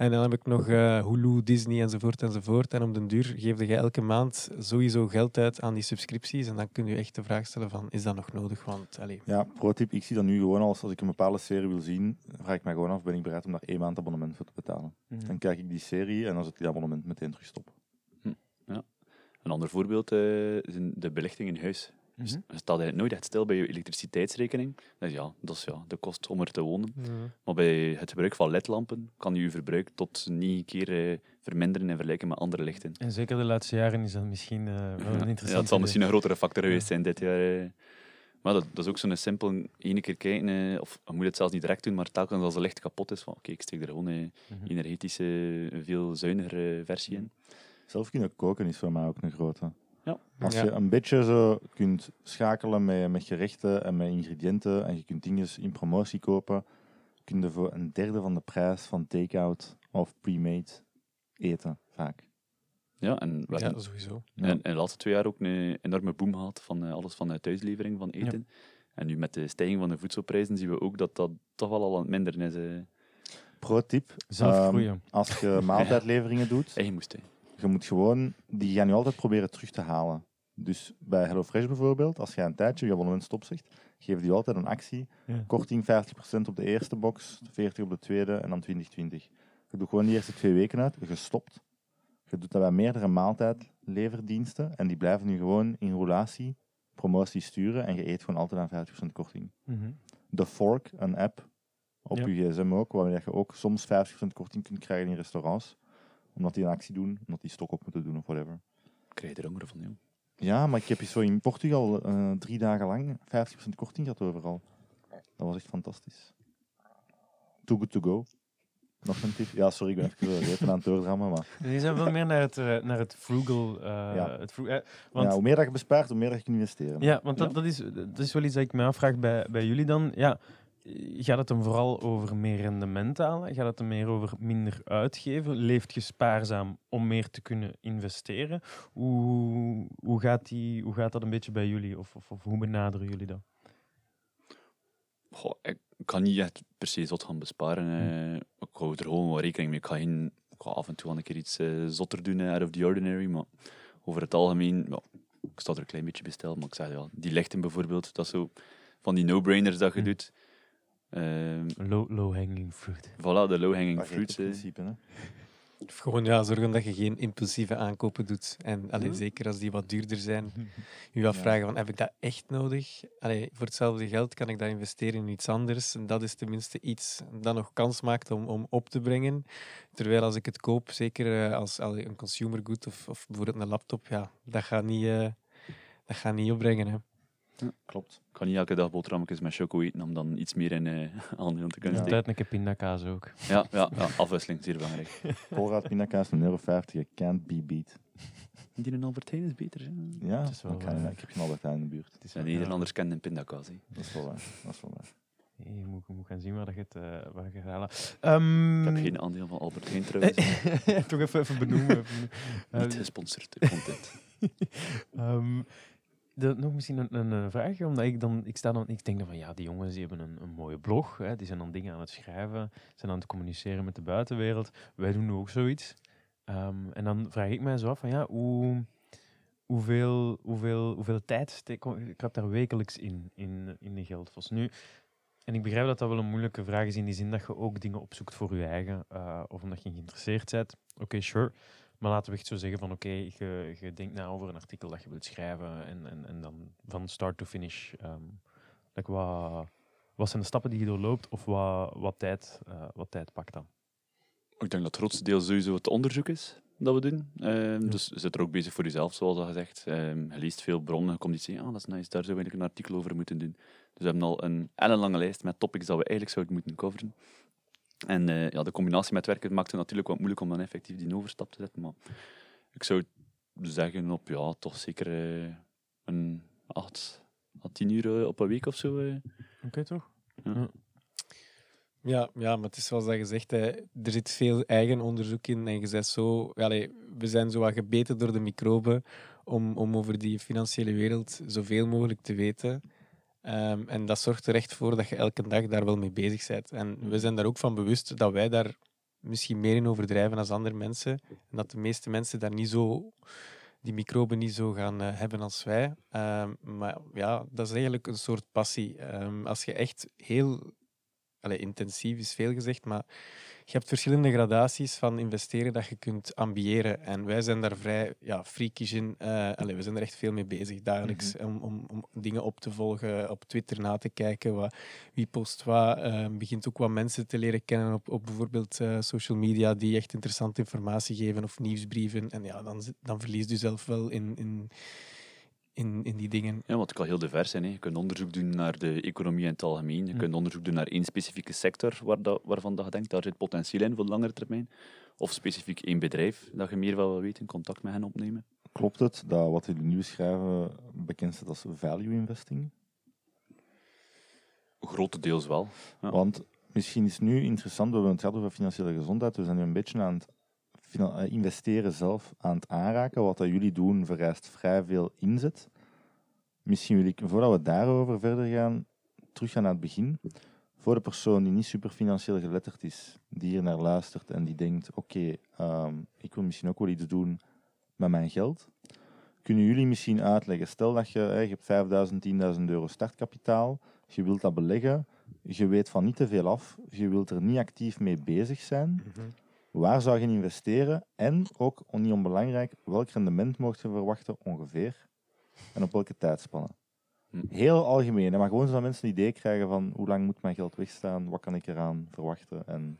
C: En dan heb ik nog eh, Hulu, Disney enzovoort enzovoort. En om den duur geef je elke maand sowieso geld uit aan die subscripties. En dan kun je echt de vraag stellen van, is dat nog nodig? Want, allee,
B: Ja, pro-tip, ik zie dat nu gewoon als, als ik een bepaalde serie wil zien, vraag ik mij gewoon af, ben ik bereid om daar één maand abonnement voor te betalen?
A: Mhm.
B: Dan kijk ik die serie en dan zet ik die abonnement meteen terug stop.
D: Een ander voorbeeld eh, zijn de belichting in huis. Je staat eigenlijk nooit echt stil bij je elektriciteitsrekening. Dus ja, dat is ja, de kost om er te wonen. Maar bij het gebruik van ledlampen kan je je verbruik tot negen keer eh, verminderen in vergelijking met andere lichten.
A: En zeker de laatste jaren is dat misschien eh, wel [LAUGHS] een interessant
D: ja, het zal misschien een grotere factor
A: Ja.
D: geweest zijn dit jaar. eh. Maar dat, dat is ook zo'n simpel, ene keer kijken, of je moet het zelfs niet direct doen, maar telkens als de licht kapot is, van oké, ik steek er gewoon een
A: Mhm.
D: energetische, een veel zuinigere versie in.
B: Zelf kunnen koken is voor mij ook een grote.
D: Ja.
B: Als
C: Ja.
B: je een beetje zo kunt schakelen met, met gerechten en met ingrediënten en je kunt dingen in promotie kopen, kun je voor een derde van de prijs van take-out of pre-made eten, vaak.
D: Ja, en we
C: Ja,
D: hebben
C: sowieso.
D: In, in de laatste twee jaar ook een enorme boom gehad van eh, alles van eh, thuislevering van eten. En nu met de stijging van de voedselprijzen zien we ook dat dat toch wel al aan het minderen is. eh
B: Pro-tip.
A: Zelf
B: ehm,
A: groeien.
B: als je [LAUGHS] maaltijdleveringen doet,
D: eigen moest.
B: Je moet gewoon, die gaan je altijd proberen terug te halen. Dus bij HelloFresh bijvoorbeeld, als je een tijdje je abonnement stop zegt, geven die altijd een actie.
A: Ja.
B: Korting 50% op de eerste box, 40% op de tweede en dan 2020. Je doet gewoon die eerste twee weken uit, je stopt. Je doet dat bij meerdere maaltijdleverdiensten en die blijven nu gewoon in roulatie promotie sturen en je eet gewoon altijd aan 50% korting.
A: Mhm.
B: The Fork, een app op
A: Ja.
B: je gsm ook, waar je ook soms 50% korting kunt krijgen in restaurants. Omdat die een actie doen, omdat die stok op moeten doen of whatever.
D: Krijg je er honger van, joh.
B: Ja, maar ik heb zo in Portugal eh, drie dagen lang 50% korting gehad overal. Dat was echt fantastisch. Too good to go. Nog een tip? Ja, sorry, ik ben even repen aan het doordrammen, maar [LAUGHS]
A: Die zijn wel meer naar het, eh, naar het frugal. eh,
B: Ja.
A: het eh, want,
B: ja, hoe meer dat je bespaart, hoe meer dat je kunt investeren.
A: Ja, want dat,
D: Ja.
A: dat, is, dat is wel iets dat ik me afvraag bij, bij jullie dan. Ja, gaat het hem vooral over meer rendement halen? Gaat het hem meer over minder uitgeven? Leeft je spaarzaam om meer te kunnen investeren? Hoe, hoe, gaat, die, hoe gaat dat een beetje bij jullie? Of, of, of hoe benaderen jullie dat?
D: Goh, ik kan niet echt per se zot gaan besparen. eh. Ik hou er gewoon wel rekening mee. Ik ga, geen, ik ga af en toe wel een keer iets eh, zotter doen, eh, out of the ordinary. Maar over het algemeen, ja, ik sta er een klein beetje bij stil. Maar ik zeg ja, die lichten bijvoorbeeld, dat is zo van die no-brainers dat je
A: Hm.
D: doet. Ehm
A: Low, low hanging fruit.
D: voilà, de low-hanging
B: Dat geeft
D: fruits.
B: het
D: eh.
B: principe. Hè.
C: Of gewoon ja, zorgen dat je geen impulsieve aankopen doet. En allee, zeker als die wat duurder zijn, [LAUGHS] je afvragen vragen van heb ik dat echt nodig? Allee, voor hetzelfde geld kan ik dat investeren in iets anders. En dat is tenminste iets dat nog kans maakt om, om op te brengen. Terwijl als ik het koop, zeker eh, als allee, een consumer good of, of bijvoorbeeld een laptop, ja, dat gaat niet, eh, dat gaat niet opbrengen. Hè.
B: Klopt.
D: Ik kan niet elke dag boterhammetjes met choco eten om dan iets meer in eh [LAUGHS] aandeel te kunnen
B: Ja.
D: steken.
A: Tijd een keer pindakaas ook.
D: Ja, ja, ja, afwisseling, zeer belangrijk. [LAUGHS]
B: Colruyt pindakaas, een euro 50, je can't be beat.
D: Die in Albert Heijn is beter. Hè?
B: Ja,
A: Het is wel
B: ik, ga- ik heb geen Albert Heijn in de buurt.
A: Het is
D: En
A: wel-
D: Nederlanders kennen een pindakaas. hè.
B: Dat is wel waar. Dat is wel waar.
A: Ja, Je moet, je moet gaan zien waar je het, eh, waar je halen. Ehm,
D: Ik heb geen aandeel van Albert Heijn trouwens. [LAUGHS]
A: Toch even, even benoemen. even benoemen.
D: Niet
A: Eh,
D: gesponsord content.
A: Ehm, nog misschien een, een, vraagje, omdat ik dan, ik sta dan, ik denk dan van ja, die jongens die hebben een, een mooie blog, hè, die zijn dan dingen aan het schrijven, zijn aan het communiceren met de buitenwereld. Wij doen ook zoiets. Ehm, en dan vraag ik mij zo af van ja, hoe, hoeveel, hoeveel, hoeveel tijd steek ik daar wekelijks in, in, in de geldvos. Nu, en ik begrijp dat dat wel een moeilijke vraag is in die zin dat je ook dingen opzoekt voor je eigen, eh, of omdat je geïnteresseerd bent. Oké, sure. Maar laten we echt zo zeggen van oké, je, je denkt na over een artikel dat je wilt schrijven en, en, en dan van start to finish. ehm, like wat, wat zijn de stappen die je doorloopt of wat, wat, tijd, eh, wat tijd pakt dan?
D: Ik denk dat het grootste deel sowieso het onderzoek is dat we doen. Ehm, Dus zit er ook bezig voor jezelf, zoals al gezegd. Ehm, je leest veel bronnen, je komt iets zeggen, ah, dat is nice, daar zou ik een artikel over moeten doen. Dus we hebben al een ellenlange lijst met topics dat we eigenlijk zouden moeten coveren. En eh, ja, de combinatie met werken maakt het natuurlijk wat moeilijk om dan effectief die overstap te zetten. Maar ik zou zeggen op, ja, toch zeker eh, een acht à tien uur eh, op een week of zo.
A: Oké, toch?
C: Ja, ja, maar het is zoals dat gezegd, hè, er zit veel eigen onderzoek in. En je zegt zo, we zijn zo wat gebeten door de microben om, om over die financiële wereld zoveel mogelijk te weten. Ehm, en dat zorgt er echt voor dat je elke dag daar wel mee bezig bent. En we zijn daar ook van bewust dat wij daar misschien meer in overdrijven dan andere mensen. En dat de meeste mensen daar niet zo, die microben niet zo gaan eh, hebben als wij. Ehm, maar ja, dat is eigenlijk een soort passie. Ehm, als je echt heel Allee, intensief is veel gezegd, maar je hebt verschillende gradaties van investeren dat je kunt ambiëren. En wij zijn daar vrij ja, freakish in. Eh, allee, we zijn er echt veel mee bezig dagelijks. om, om, om dingen op te volgen, op Twitter na te kijken. Wat, wie post wat. eh, begint ook wat mensen te leren kennen op, op bijvoorbeeld eh, social media die echt interessante informatie geven of nieuwsbrieven. En ja, dan, dan verlies je zelf wel in, in, in, in die dingen.
D: Ja, want het kan heel divers zijn. Hè. Je kunt onderzoek doen naar de economie in het algemeen. Je kunt onderzoek doen naar één specifieke sector waar dat, waarvan dat je denkt, daar zit potentieel in voor de langere termijn. Of specifiek één bedrijf dat je meer van wil weten, contact met hen opnemen.
B: Klopt het dat wat jullie nu schrijven bekend staat als value investing?
D: Grotendeels wel. Ja.
B: Want misschien is nu interessant, we hebben het gehad over financiële gezondheid, we zijn nu een beetje aan het investeren zelf aan het aanraken. Wat dat jullie doen vereist vrij veel inzet. Misschien wil ik, voordat we daarover verder gaan, teruggaan naar het begin. Voor de persoon die niet super financieel geletterd is, die hier naar luistert en die denkt, oké, ehm, ik wil misschien ook wel iets doen met mijn geld. Kunnen jullie misschien uitleggen, stel dat je, je hebt 5000, 10.000 euro startkapitaal, je wilt dat beleggen, je weet van niet te veel af, je wilt er niet actief mee bezig zijn. Waar zou je in investeren? En ook, niet onbelangrijk, welk rendement mocht je verwachten ongeveer? En op welke tijdspanne?
D: Hm.
B: Heel algemeen, hè, maar gewoon zodat mensen een idee krijgen van hoe lang moet mijn geld wegstaan, wat kan ik eraan verwachten. En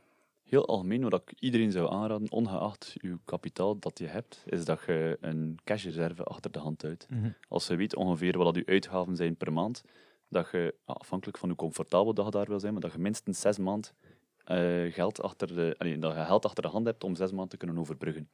D: Heel algemeen, wat ik iedereen zou aanraden, ongeacht je kapitaal dat je hebt, is dat je een cashreserve achter de hand houdt.
A: Mhm.
D: Als je weet ongeveer wat dat je uitgaven zijn per maand, dat je, afhankelijk van hoe comfortabel dat je daar wil zijn, maar dat je minstens zes maand eh, geld achter de, allee, dat je geld achter de hand hebt om zes maanden te kunnen overbruggen.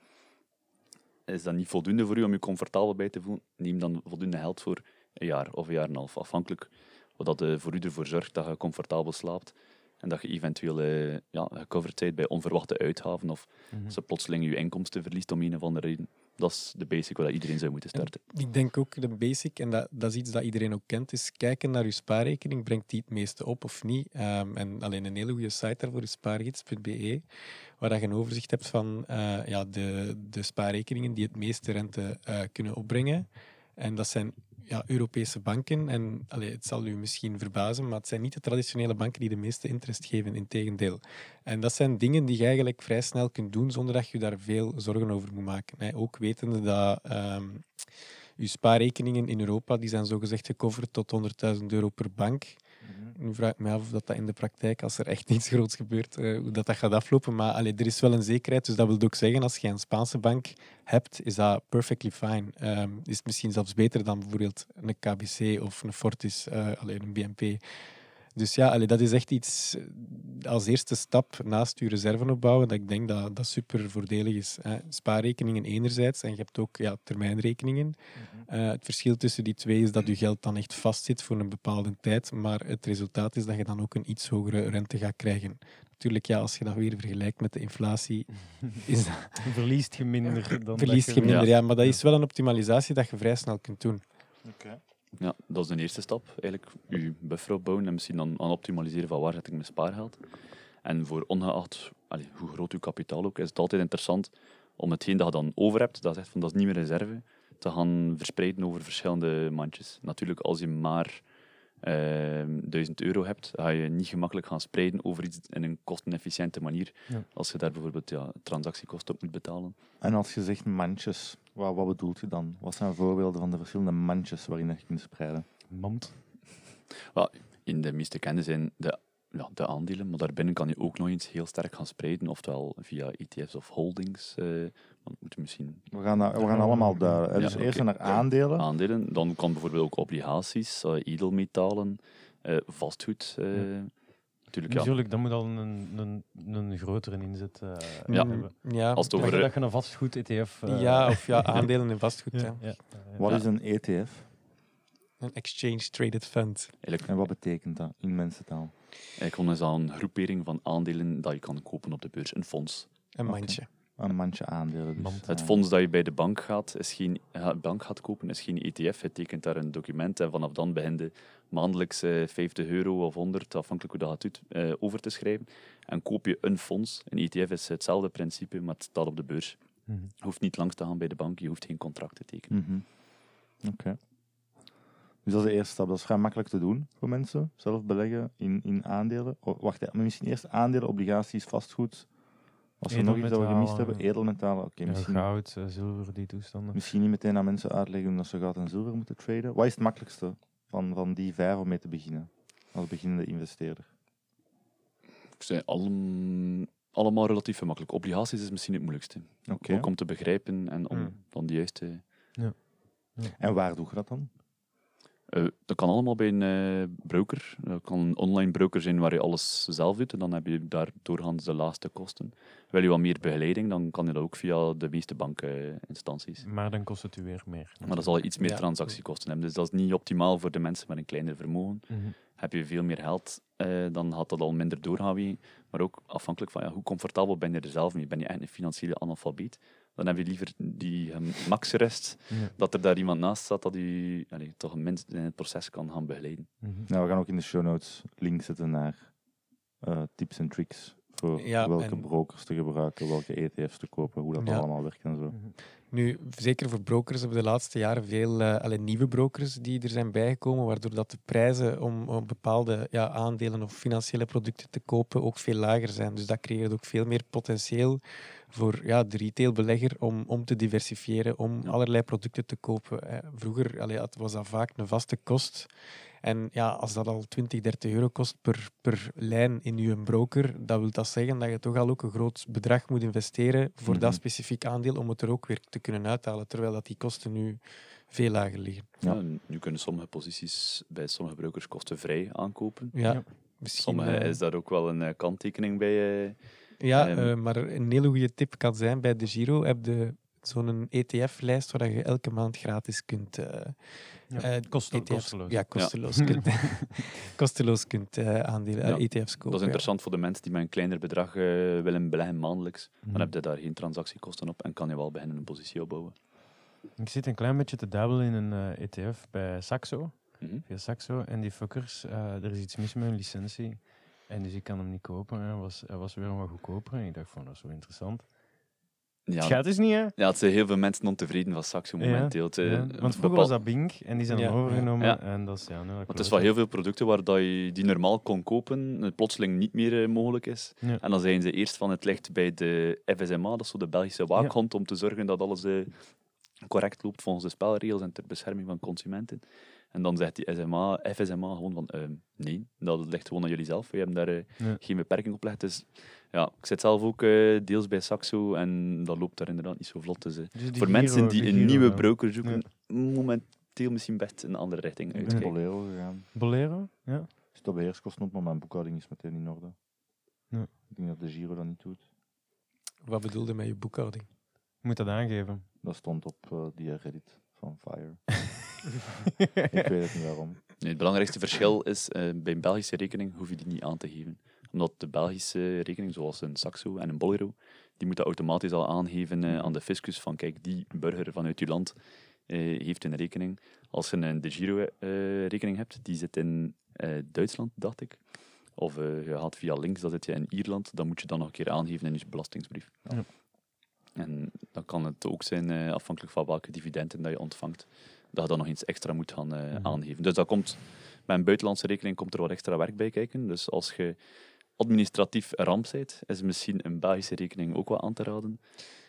D: Is dat niet voldoende voor u om je comfortabel bij te voelen? Neem dan voldoende geld voor een jaar of een jaar en een half, afhankelijk wat dat eh, voor u ervoor zorgt dat je comfortabel slaapt en dat je eventueel eh, ja, gecoverd bent bij onverwachte uitgaven of
A: Mhm.
D: als je plotseling je inkomsten verliest om een of andere reden. Dat is de basic waar iedereen zou moeten starten.
C: Ik denk ook de basic, en dat, dat is iets dat iedereen ook kent, is kijken naar je spaarrekening. Brengt die het meeste op of niet? Ehm, en alleen een hele goede site daarvoor is spaargids.be, waar dat je een overzicht hebt van eh, ja, de, de spaarrekeningen die het meeste rente eh, kunnen opbrengen. En dat zijn ja, Europese banken. En het zal u misschien verbazen, maar het zijn niet de traditionele banken die de meeste interest geven, integendeel. En dat zijn dingen die je eigenlijk vrij snel kunt doen zonder dat je daar veel zorgen over moet maken. Hè. Ook wetende dat ehm je spaarrekeningen in Europa die zijn zogezegd gecoverd tot 100.000 euro per bank. Nu vraag ik me af of dat, dat in de praktijk, als er echt iets groots gebeurt, eh, hoe dat, dat gaat aflopen. Maar allee, er is wel een zekerheid. Dus dat wil ook zeggen, als je een Spaanse bank hebt, is dat perfectly fine. Ehm, is het misschien zelfs beter dan bijvoorbeeld een KBC of een Fortis, eh alleen een BNP. Dus ja, allee, dat is echt iets eh, als eerste stap naast je reserve opbouwen, dat ik denk dat dat super voordelig is. Hè. Spaarrekeningen enerzijds en je hebt ook ja, termijnrekeningen. Eh, het verschil tussen die twee is dat je geld dan echt vastzit voor een bepaalde tijd, maar het resultaat is dat je dan ook een iets hogere rente gaat krijgen. Natuurlijk, ja, als je dat weer vergelijkt met de inflatie, [LAUGHS] is dat,
A: Verliest je minder dan
C: verliest je minder.
D: Ja.
C: Ja. maar dat is wel een optimalisatie dat je vrij snel kunt doen.
D: Ja, dat is de eerste stap. Eigenlijk je buffer opbouwen en misschien dan aan optimaliseren van waar zet ik mijn spaargeld. En voor ongeacht allee, hoe groot uw kapitaal ook, is het altijd interessant om hetgeen dat je dan over hebt, dat zegt van dat is niet meer reserve, te gaan verspreiden over verschillende mandjes. Natuurlijk, als je maar ehm 1000 euro hebt, ga je niet gemakkelijk gaan spreiden over iets in een kostenefficiënte manier.
A: Ja.
D: Als je daar bijvoorbeeld ja, transactiekosten op moet betalen.
B: En als je zegt mandjes, wat, wat bedoelt je dan? Wat zijn voorbeelden van de verschillende mandjes waarin je kunt spreiden?
A: Mand.
D: In de meeste kende zijn de, ja, de aandelen, maar daarbinnen kan je ook nog eens heel sterk gaan spreiden, oftewel via ETF's of holdings. eh moeten misschien
B: We gaan, we gaan allemaal duiden.
D: Ja,
B: Dus eerst naar aandelen.
D: aandelen. Dan kan bijvoorbeeld ook obligaties, eh, edelmetalen, eh, vastgoed. eh,
A: Ja.
D: Natuurlijk, ja.
A: Natuurlijk, dat moet al een, een, een grotere inzet eh,
D: Ja.
A: Hebben.
C: ja,
D: Als het
A: Dat
D: over,
A: je,
D: eh,
A: dat je een vastgoed-ETF... eh,
C: ja, of ja, [LAUGHS] aandelen in vastgoed.
A: ja,
C: ja.
A: ja, ja.
B: Wat
D: Ja.
B: is een ETF
C: Een exchange traded fund.
B: en wat betekent dat in mensentaal?
D: eigenlijk is dat een groepering van aandelen dat je kan kopen op de beurs. Een fonds.
C: Een mandje.
B: Een mandje aandelen. Dus.
A: Mand.
D: Het fonds dat je bij de bank gaat, is geen, ga- bank gaat kopen, is geen ETF. Je tekent daar een document en vanaf dan begin je maandelijks eh, 50 euro of 100, afhankelijk hoe dat het doet, eh, over te schrijven. En koop je een fonds. Een ETF is hetzelfde principe, maar het staat op de beurs.
A: Mhm.
D: Je hoeft niet langs te gaan bij de bank, je hoeft geen contract te tekenen.
B: Mhm. Oké. Dus dat is de eerste stap. Dat is vrij makkelijk te doen voor mensen. Zelf beleggen in, in aandelen. Oh, wacht, maar misschien eerst aandelen, obligaties, vastgoed. Was er nog iets dat we gemist
A: Edelmetalen.
B: hebben? Edelmetalen. Oké,
A: Ja,
B: misschien,
A: goud, eh, zilver, die toestanden.
B: misschien niet meteen aan mensen uitleggen hoe dat ze goud en zilver moeten traden. Wat is het makkelijkste van, van die vijf om mee te beginnen? Als beginnende investeerder.
D: Ze zijn allem- allemaal relatief gemakkelijk. Obligaties is misschien het moeilijkste.
B: Oké.
D: Ook om te begrijpen en om
A: Mm.
D: dan de juiste...
B: En waar doe je dat dan?
D: Eh, dat kan allemaal bij een eh, broker. Dat kan een online broker zijn waar je alles zelf doet en dan heb je daar doorgaans de laagste kosten. Wil je wat meer begeleiding, dan kan je dat ook via de meeste bankeninstanties.
A: Maar dan kost het u weer meer.
D: Maar dan zal je iets meer
C: Ja.
D: transactiekosten hebben. Dus dat is niet optimaal voor de mensen met een kleiner vermogen.
A: Mhm.
D: heb je veel meer geld, eh, dan gaat dat al minder doorgaan. Maar ook afhankelijk van ja, hoe comfortabel ben je er zelf mee. Ben je echt een financiële analfabeet? Dan heb je liever die um, maxrest,
A: Ja.
D: dat er daar iemand naast staat dat je toch minst in het proces kan gaan begeleiden.
B: Nou, we gaan ook in de show notes links zetten naar eh, tips en tricks voor
C: Ja,
B: welke
C: en-
B: brokers te gebruiken, welke ETF's te kopen, hoe dat
C: Ja.
B: allemaal werkt en zo.
A: Mhm.
C: Nu, zeker voor brokers hebben we de laatste jaren veel allee, nieuwe brokers die er zijn bijgekomen, waardoor dat de prijzen om, om bepaalde ja, aandelen of financiële producten te kopen ook veel lager zijn. Dus dat creëert ook veel meer potentieel voor ja, de retailbelegger om, om te diversifiëren, om
D: Ja.
C: allerlei producten te kopen. Eh, Vroeger allee, het was dat vaak een vaste kost. En ja, als dat al 20, 30 euro kost per, per lijn in uw broker, dan wil dat zeggen dat je toch al ook een groot bedrag moet investeren voor dat
B: Mhm.
C: specifiek aandeel om het er ook weer te kunnen uithalen, terwijl dat die kosten nu veel lager liggen.
B: Ja.
D: Nu kunnen sommige posities bij sommige brokers kostenvrij aankopen.
C: Ja,
A: Ja.
C: misschien.
D: Sommige
C: eh,
D: is daar ook wel een eh, kanttekening bij. eh.
C: Ja,
D: ehm,
C: eh, maar een hele goede tip kan zijn bij de Giro heb je zo'n ETF-lijst waar je elke maand gratis kunt. eh,
A: Ja,
C: eh,
A: koste-
C: ETF's
A: kosteloos.
C: Ja, kosteloos kunt, [LAUGHS] [LAUGHS] kosteloos kunt eh, aandelen,
D: Ja,
C: ETF's kopen.
D: Dat is interessant voor de mensen die met een kleiner bedrag eh, willen beleggen maandelijks.
A: Mhm.
D: Dan heb je daar geen transactiekosten op en kan je wel beginnen een positie opbouwen.
A: Ik zit een klein beetje te dabbelen in een eh, ETF bij Saxo.
D: Mhm.
A: Via Saxo. En die fuckers, eh, er is iets mis met hun licentie. En dus ik kan hem niet kopen. Hij was, hij was weer wat goedkoper. En ik dacht van, dat is zo interessant. Het
D: Ja,
A: gaat dus niet, hè?
D: ja, het zijn heel veel mensen ontevreden van Saxo
A: Ja,
D: momenteel. Het, eh,
A: Ja, Want vroeger
D: bepaal-
A: was dat Bing. En die zijn
C: Ja, ja.
A: overgenomen.
D: Ja.
A: En dat is, ja,
D: Want het is van heel veel producten waar dat je die normaal kon kopen, het plotseling niet meer eh, mogelijk is.
A: Ja.
D: En dan zijn ze eerst van het licht bij de FSMA, dat is zo de Belgische waakhond, om te zorgen dat alles eh, correct loopt volgens de spelregels en ter bescherming van consumenten. En dan zegt die SMA, FSMA gewoon van ehm, nee, dat ligt gewoon aan jullie zelf. We hebben daar eh,
A: Ja.
D: geen beperking op gelegd. Dus ja, ik zit zelf ook eh, deels bij Saxo en dat loopt daar inderdaad niet zo vlot. Dus, eh,
A: Dus
D: voor
A: Giro-
D: mensen die
A: die
D: een
A: Giro,
D: nieuwe
A: ja.
D: broker zoeken, momenteel misschien best een andere richting
B: Ik ben
D: uitkijken.
B: Bolero gegaan.
A: Bolero? Ja.
B: Is dat beheerskosten op, maar mijn boekhouding is meteen in orde.
A: Ja.
B: Ik denk dat de Giro dat niet doet.
C: Wat bedoelde met je boekhouding?
A: Je moet dat aangeven.
B: Dat stond op eh, die Reddit van Fire. [LAUGHS] [LAUGHS] Ik weet het niet waarom.
D: Nee, het belangrijkste verschil is, eh, bij een Belgische rekening hoef je die niet aan te geven. Omdat de Belgische rekening, zoals een Saxo en een Bolero, die moeten automatisch al aangeven eh, aan de fiscus van kijk, die burger vanuit uw land eh, heeft een rekening. Als je een De Giro-rekening hebt, die zit in Duitsland, dacht ik. Of je gaat via links, dan zit je in Ierland. Dan moet je dan nog een keer aangeven in je belastingsbrief.
A: Ja.
D: En dan kan het ook zijn, afhankelijk van welke dividenden dat je ontvangt, dat je dan nog iets extra moet gaan eh,
A: Mhm.
D: aangeven. Dus dat komt, bij een buitenlandse rekening komt er wat extra werk bij kijken. Dus als je administratief ramp bent, is misschien een Belgische rekening ook wel aan te raden.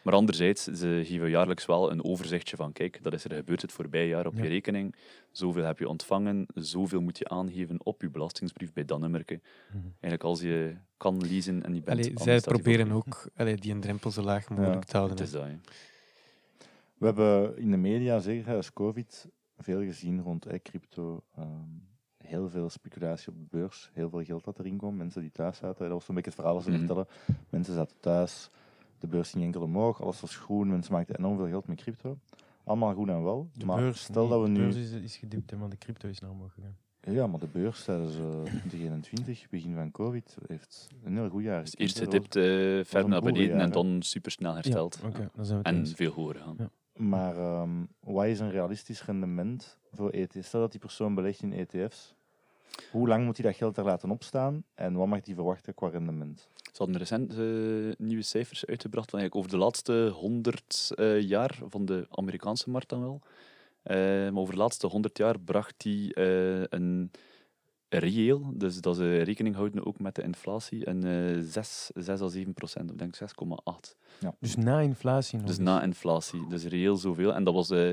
D: Maar anderzijds, ze geven jaarlijks wel een overzichtje van kijk, dat is er gebeurd het voorbije jaar op
A: Ja.
D: je rekening. Zoveel heb je ontvangen, zoveel moet je aangeven op je belastingsbrief bij dat nummerke.
A: Mhm.
D: Eigenlijk als je kan lezen en je bent
C: Allee, zij proberen ook allee, die een drempel zo laag mogelijk te houden.
D: Het is dat.
B: We hebben in de media, zeker tijdens COVID, veel gezien rond eh, crypto. ehm, heel veel speculatie op de beurs, heel veel geld dat erin kwam. Mensen die thuis zaten, dat was zo'n beetje het verhaal dat ze
D: Mhm.
B: vertellen. Mensen zaten thuis, de beurs ging enkel omhoog, alles was groen, mensen maakten enorm veel geld met crypto. Allemaal goed en wel.
A: De
B: maar
A: beurs,
B: stel
A: nee,
B: dat we
A: de
B: nu...
A: beurs is, is gediept, hè, maar de crypto is naar omhoog gegaan.
B: Ja, maar de beurs tijdens eh 2021, begin van COVID, heeft een heel goed jaar.
D: Dus eerst gedipt, eh ver
B: een
D: naar beneden en dan supersnel hersteld.
A: Oké, dan zijn we het
D: En
A: eens.
D: veel hoger gaan.
A: Ja.
B: Maar ehm, wat is een realistisch rendement voor ETF's? Stel dat die persoon belegt in ETF's. Hoe lang moet hij dat geld er laten opstaan en wat mag hij verwachten qua rendement?
D: Ze hadden recent eh, nieuwe cijfers uitgebracht van over de laatste 100 eh, jaar van de Amerikaanse markt dan wel. Eh, maar over de laatste 100 jaar bracht die een reëel, dus dat ze rekening houden ook met de inflatie, een eh 6, 6 à 7 procent, ik denk 6,8.
A: Dus na inflatie nog
D: Dus
A: eens.
D: na inflatie, dus reëel zoveel. En dat was eh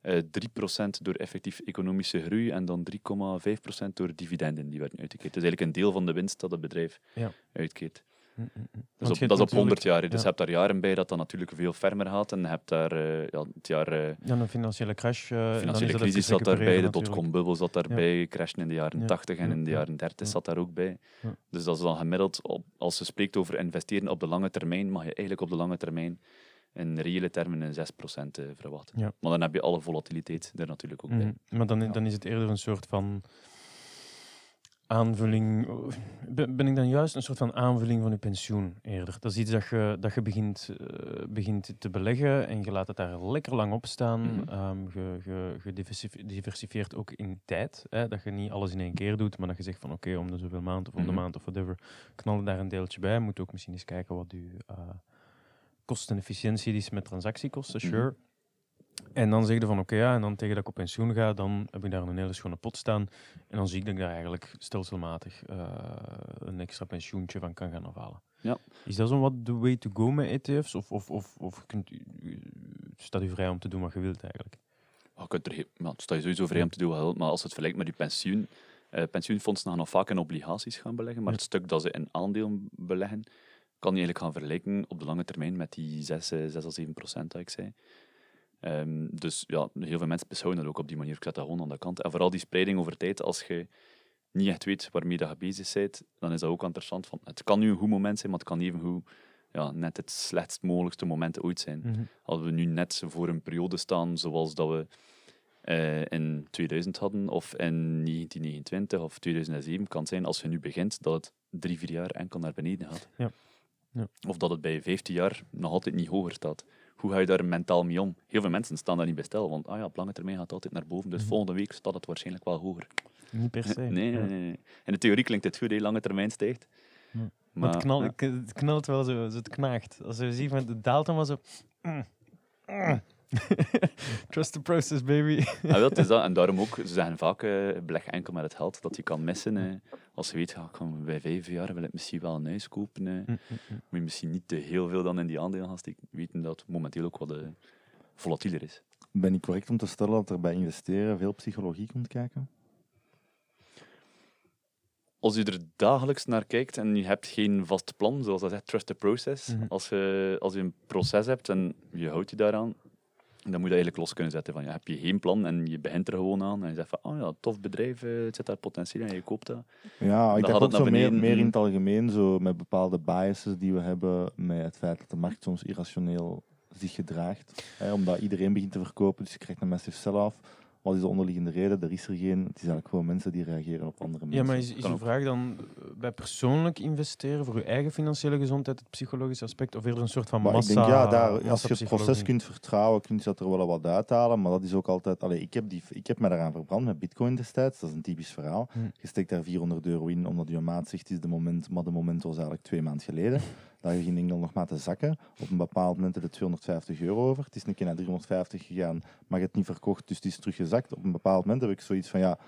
D: eh 3% door effectief economische groei en dan 3,5% door dividenden die werden uitgekeerd. Dus eigenlijk een deel van de winst dat het bedrijf
A: Ja.
D: uitkeert.
A: Mm.
D: Dus op,
A: je
D: dat is op 100
A: natuurlijk-
D: jaar. Dus
A: ja.
D: je hebt daar jaren bij dat dat natuurlijk veel fermer gaat. En je hebt daar eh, ja, het jaar eh,
A: Dan een financiële crash. is
D: financiële crisis zat daarbij, de dotcom-bubbel zat daarbij, crashen in de jaren
A: Ja.
D: 80 en
A: Ja,
D: in de
A: ja,
D: jaren 30
A: ja.
D: zat daar ook bij.
A: Ja.
D: Dus dat is dan gemiddeld, op, als ze spreekt over investeren op de lange termijn, mag je eigenlijk op de lange termijn in reële termen een 6% eh, verwachten.
A: Ja.
D: Maar dan heb je alle volatiliteit er natuurlijk ook bij.
A: Mhm. Maar dan,
B: Ja.
A: dan is het eerder een soort van aanvulling. Ben, ik dan juist een soort van aanvulling van je pensioen eerder? Dat is iets dat je, dat je begint, eh, begint te beleggen en je laat het daar lekker lang op staan. Ehm, je, je, je diversif- diversifieert ook in tijd. Hè? Dat je niet alles in één keer doet, maar dat je zegt van oké, om de zoveel maand of om de
D: Mhm.
A: maand of whatever, knal er daar een deeltje bij. Moet ook misschien eens kijken wat je eh kostenefficiëntie is met transactiekosten,
D: Mhm.
A: sure. En dan zeg je van oké, ja, en dan tegen dat ik op pensioen ga, dan heb ik daar een hele schone pot staan. En dan zie ik dat ik daar eigenlijk stelselmatig eh, een extra pensioentje van kan gaan afhalen.
D: Ja.
A: Is dat zo wat de way to go met ETF's? Of, of, of, of kunt staat u vrij om te doen wat je wilt eigenlijk?
D: Oh, je kunt er, ja, het staat je sowieso vrij om te doen wat je wilt, maar als je het vergelijkt met je pensioen, eh, pensioenfondsen gaan nog vaak in obligaties gaan beleggen, maar
A: Ja.
D: het stuk dat ze in aandelen beleggen, kan je eigenlijk gaan vergelijken op de lange termijn met die 6, eh, 6 à 7 procent dat ik zei. Ehm, dus ja, heel veel mensen beschouwen dat ook op die manier. Ik zet dat gewoon aan de kant. En vooral die spreiding over tijd, als je niet echt weet waarmee je bezig bent, dan is dat ook interessant. Van, het kan nu een goed moment zijn, maar het kan evengoed ja, net het slechtst mogelijkste moment ooit zijn.
A: Mhm.
D: Als we nu net voor een periode staan zoals dat we eh, in 2000 hadden, of in 1929 of 2007, kan het zijn als je nu begint dat het drie, vier jaar enkel naar beneden gaat.
A: Ja. Ja.
D: Of dat het bij 15 jaar nog altijd niet hoger staat. Hoe ga je daar mentaal mee om? Heel veel mensen staan daar niet bij stil, want ah ja, op lange termijn gaat het altijd naar boven, dus
A: Mhm.
D: volgende week staat het waarschijnlijk wel hoger.
A: Niet per se. [LAUGHS]
D: Nee, nee, nee. In de theorie klinkt het goed, hè, lange termijn stijgt. Maar,
A: Maar het, knal,
D: ja.
A: k- het knalt wel zo, zo het knaagt. Als je ziet, van het daalt dan wel zo... Mm. [LAUGHS] Trust the process, baby.
D: Ah, wel, het is dat. [LAUGHS] En daarom ook, ze zeggen vaak, eh beleg enkel met het geld dat je kan missen. eh. als je weet, ja, ik kan bij vijf jaar wil ik misschien wel een huis kopen.
A: Mm, mm.
D: moet je misschien niet te heel veel dan in die aandelen gaan steken. Weten dat het momenteel ook wat eh, volatieler is.
B: Ben ik correct om te stellen dat er bij investeren veel psychologie komt kijken?
D: Als je er dagelijks naar kijkt en je hebt geen vast plan, zoals dat zegt, trust the process.
A: Mhm.
D: als, je, als je een proces hebt en je houdt je daaraan, dan moet je eigenlijk los kunnen zetten. Van, ja, heb je geen plan en je begint er gewoon aan en je zegt van, oh ja, tof bedrijf, eh, het zit daar potentieel in en je koopt dat.
B: Ja, ik
D: gaat
B: ook zo meer, meer in het algemeen, zo met bepaalde biases die we hebben, met het feit dat de markt soms irrationeel zich gedraagt. Hè, omdat iedereen begint te verkopen, dus je krijgt een massive sell-off. Wat is de onderliggende reden? Er is er geen. Het is eigenlijk gewoon mensen die reageren op andere mensen.
A: Ja, maar is, is uw vraag dan eh, bij persoonlijk investeren voor uw eigen financiële gezondheid, het psychologische aspect, of eerder een soort van
B: Maar
A: massa
B: ik denk, ja, daar, als je het proces kunt vertrouwen, kun je dat er wel wat uithalen. Maar dat is ook altijd... Allee, ik, heb die, ik heb me daaraan verbrand met bitcoin destijds. Dat is een typisch verhaal.
A: Hm.
B: Je steekt daar 400 euro in, omdat je maat zegt, het is de moment. Maar de moment was eigenlijk twee maanden geleden. Daar ging Engeland nog maar te zakken. Op een bepaald moment had het 250 euro over. Het is een keer naar 350 gegaan, maar het niet verkocht, dus het is teruggezakt. Op een bepaald moment heb ik zoiets van, ja,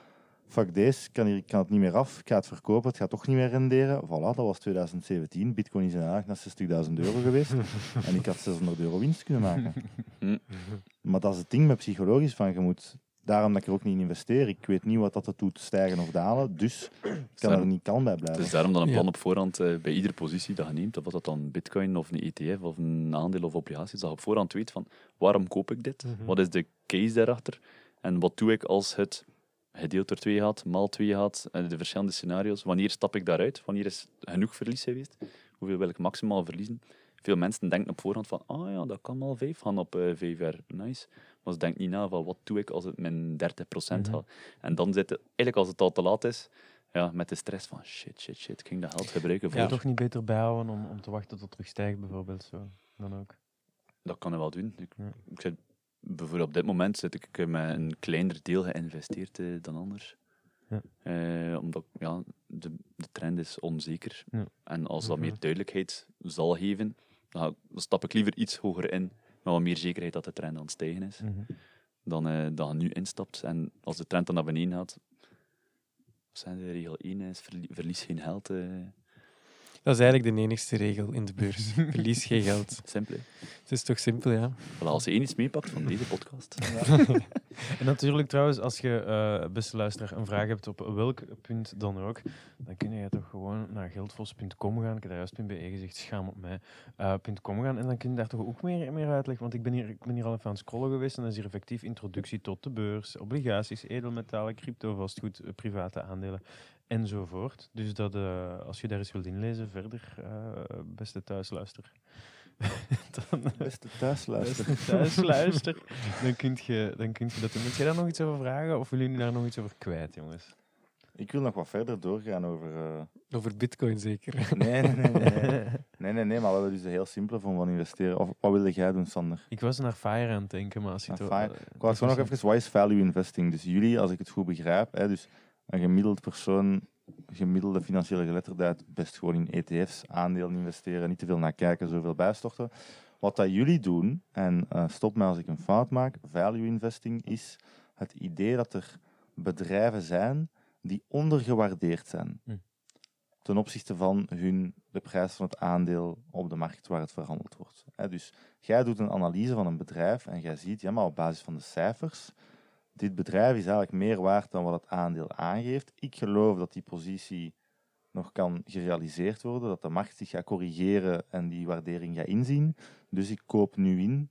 B: fuck deze, ik kan, hier, kan het niet meer af. Ik ga het verkopen, het gaat toch niet meer renderen. Voilà, dat was 2017. Bitcoin is inderdaad naar 60.000 euro geweest. [LAUGHS] en ik had 600 euro winst kunnen maken.
D: Hm.
B: Maar dat is het ding met psychologisch, van je moet... Daarom dat ik er ook niet in investeer. Ik weet niet wat dat het doet, stijgen of dalen. Dus ik kan er niet kalm bij
D: Het
B: blijven.
D: is daarom dan een
C: Ja.
D: plan op voorhand eh, bij iedere positie dat je neemt, of wat dat dan bitcoin of een ETF of een aandeel of obligaties, dat je op voorhand weet van waarom koop ik dit?
C: Mhm.
D: Wat is de case daarachter? En wat doe ik als het gedeeld door twee gaat, maal twee gaat, en de verschillende scenario's? Wanneer stap ik daaruit? Wanneer is genoeg verlies geweest? Hoeveel wil ik maximaal verliezen? Veel mensen denken op voorhand van, ah ja, dat kan mal vijf gaan op eh vijf jaar, nice. Maar ze denken niet na van, wat doe ik als het min 30%
A: Mhm.
D: gaat? En dan zit het, eigenlijk als het al te laat is, ja, met de stress van, shit, shit, shit, ik ging dat geld gebruiken voor...
A: Ja. Toch niet beter bijhouden om, om te wachten tot het terug stijgt, bijvoorbeeld. Zo. Dan ook.
D: Dat kan je wel doen. Ik,
A: Ja.
D: ik zit, bijvoorbeeld op dit moment zit ik met een kleiner deel geïnvesteerd eh, dan anders.
A: Ja.
D: Eh, omdat ja, de, de trend is onzeker.
A: Ja.
D: En als dat
A: Mhm.
D: meer duidelijkheid zal geven, dan stap ik liever iets hoger in, met wat meer zekerheid dat de trend aan het stijgen is,
A: Mhm.
D: dan eh, dat je nu instapt. En als de trend dan naar beneden gaat, zijn de regel 1 is, verlie- verlies geen geld. eh,
C: Dat is eigenlijk de enigste regel in de beurs. [LAUGHS] Verlies geen geld.
D: simpel.
C: Het is toch simpel, ja.
D: Voilà, als je één iets meepakt van deze podcast, [LAUGHS]
A: En natuurlijk trouwens, als je, eh, beste luisteraar, een vraag hebt op welk punt dan ook, dan kun je toch gewoon naar geldvos.com gaan. Ik heb daar juist .be gezegd, schaam op mij. eh, .com gaan en dan kun je daar toch ook meer, meer uitleggen. Want ik ben, hier, ik ben hier al even aan het scrollen geweest en dat is hier effectief introductie tot de beurs, obligaties, edelmetalen, crypto, vastgoed, eh, private aandelen enzovoort. Dus dat, eh, als je daar eens wilt inlezen verder, eh, beste thuisluister. [LAUGHS] dan,
B: Beste thuisluister.
A: Beste thuisluister, dan kun je, dan kun je dat doen. Moet je daar nog iets over vragen of willen jullie daar nog iets over kwijt, jongens?
B: Ik wil nog wat verder doorgaan over... eh,
C: Over bitcoin zeker.
B: Nee, nee, nee, nee, nee. Nee, maar we hebben dus een heel simpele vorm van investeren. Of wat wilde jij doen, Sander?
A: Ik was naar Fire aan het denken, maar als je
B: Naar
A: het...
B: Fire.
A: eh,
B: Ik gewoon nog
A: was-
B: even, wat is value investing? Dus jullie, als ik het goed begrijp, hè, dus een gemiddeld persoon, gemiddelde financiële geletterdheid, best gewoon in ETF's, aandelen investeren, niet te veel naar kijken, zoveel bijstorten. Wat dat jullie doen, en eh, stop mij als ik een fout maak, value investing is het idee dat er bedrijven zijn die ondergewaardeerd zijn
A: Hm.
B: ten opzichte van hun, de prijs van het aandeel op de markt waar het verhandeld wordt. Hè, dus jij doet een analyse van een bedrijf en jij ziet, ja, maar op basis van de cijfers, dit bedrijf is eigenlijk meer waard dan wat het aandeel aangeeft. Ik geloof dat die positie nog kan gerealiseerd worden, dat de markt zich gaat corrigeren en die waardering gaat inzien. Dus ik koop nu in,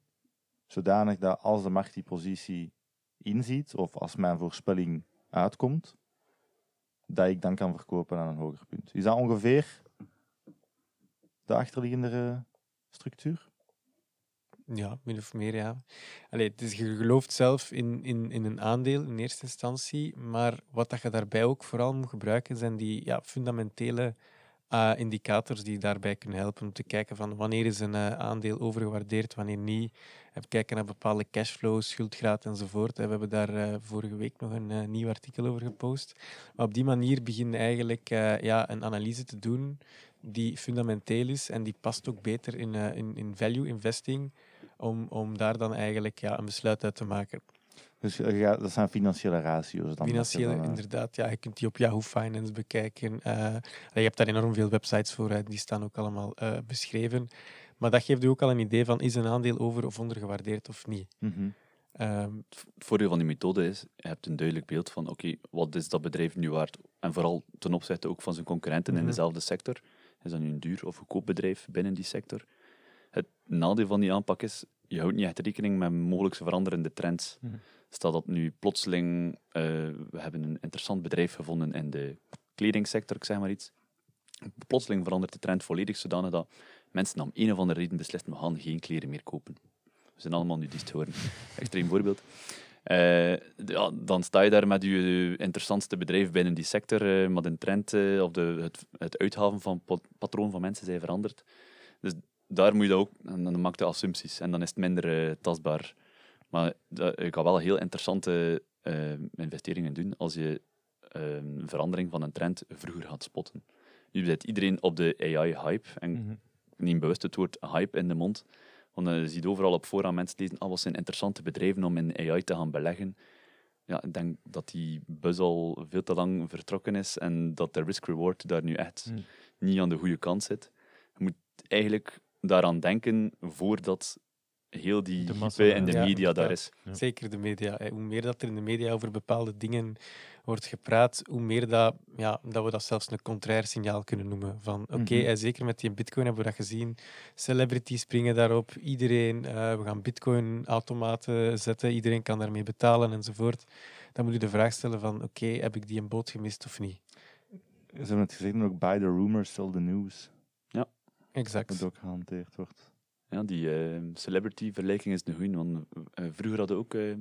B: zodanig dat als de markt die positie inziet, of als mijn voorspelling uitkomt, dat ik dan kan verkopen aan een hoger punt. Is dat ongeveer de achterliggende eh, structuur?
C: Ja, min of meer, ja. Je gelooft zelf in, in, in een aandeel in eerste instantie, maar wat dat je daarbij ook vooral moet gebruiken, zijn die ja, fundamentele eh, indicators die daarbij kunnen helpen om te kijken van wanneer is een eh, aandeel overgewaardeerd, wanneer niet. Even kijken naar bepaalde cashflow, schuldgraad enzovoort. We hebben daar eh, vorige week nog een nieuw artikel over gepost. Maar op die manier begin je eigenlijk ja, een analyse te doen die fundamenteel is en die past ook beter in, in, in value investing om, om daar dan eigenlijk ja, een besluit uit te maken.
B: Dus je gaat- dat zijn financiële ratio's. Dan
C: Financiële,
B: dan, eh,
C: inderdaad. Ja, je kunt die op Yahoo Finance bekijken. Eh, je hebt daar enorm veel websites voor, die staan ook allemaal eh, beschreven. Maar dat geeft u ook al een idee van, is een aandeel over- of ondergewaardeerd of niet?
B: mhm.
C: Ehm,
D: Het voordeel van die methode is, je hebt een duidelijk beeld van, oké, wat is dat bedrijf nu waard? En vooral ten opzichte ook van zijn concurrenten in
C: Mhm.
D: dezelfde sector. Is dat nu een duur of goedkoop bedrijf binnen die sector? Het nadeel van die aanpak is, je houdt niet echt rekening met mogelijk veranderende trends.
A: Mhm.
D: Stel dat nu plotseling, eh, we hebben een interessant bedrijf gevonden in de kledingsector, ik zeg maar iets. Plotseling verandert de trend volledig zodanig dat mensen om een of andere reden beslissen, we gaan geen kleren meer kopen. We zijn allemaal nudist geworden. [LAUGHS] Extreem voorbeeld. Eh, ja, dan sta je daar met je interessantste bedrijf binnen die sector, eh, maar de trend eh, of de, het, het uithaven van pa- patroon van mensen zijn veranderd. Dus daar moet je dat ook, en dan maak je assumpties en dan is het minder eh, tastbaar. Maar je kan wel heel interessante eh, investeringen doen als je een verandering van een trend vroeger gaat spotten. Nu zit iedereen op de AI-hype en
A: Mhm.
D: neem bewust het woord hype in de mond. Want eh, je ziet overal op vooraan mensen lezen, ah, wat zijn interessante bedrijven om in AI te gaan beleggen. Ja, ik denk dat die buzz al veel te lang vertrokken is en dat de risk-reward daar nu echt
A: Mm.
D: niet aan de goede kant zit. Je moet eigenlijk daaraan denken voordat heel die
A: De massa,
D: in de
C: ja,
D: media daar is.
A: Ja.
C: Zeker de media. hè. Hoe meer dat er in de media over bepaalde dingen wordt gepraat, hoe meer dat, ja, dat we dat zelfs een contrair signaal kunnen noemen. Van oké,
B: Mhm.
C: en zeker met die bitcoin hebben we dat gezien. Celebrities springen daarop. Iedereen, eh, we gaan bitcoin-automaten zetten. Iedereen kan daarmee betalen enzovoort. Dan moet je de vraag stellen van oké, heb ik die een boot gemist of niet?
B: Ze hebben het gezegd, maar ook buy the rumors, sell the news.
C: Exact.
B: Dat ook gehanteerd wordt.
D: Ja, die eh, celebrity-vergelijking is een goeie, want eh, vroeger hadden we ook eh,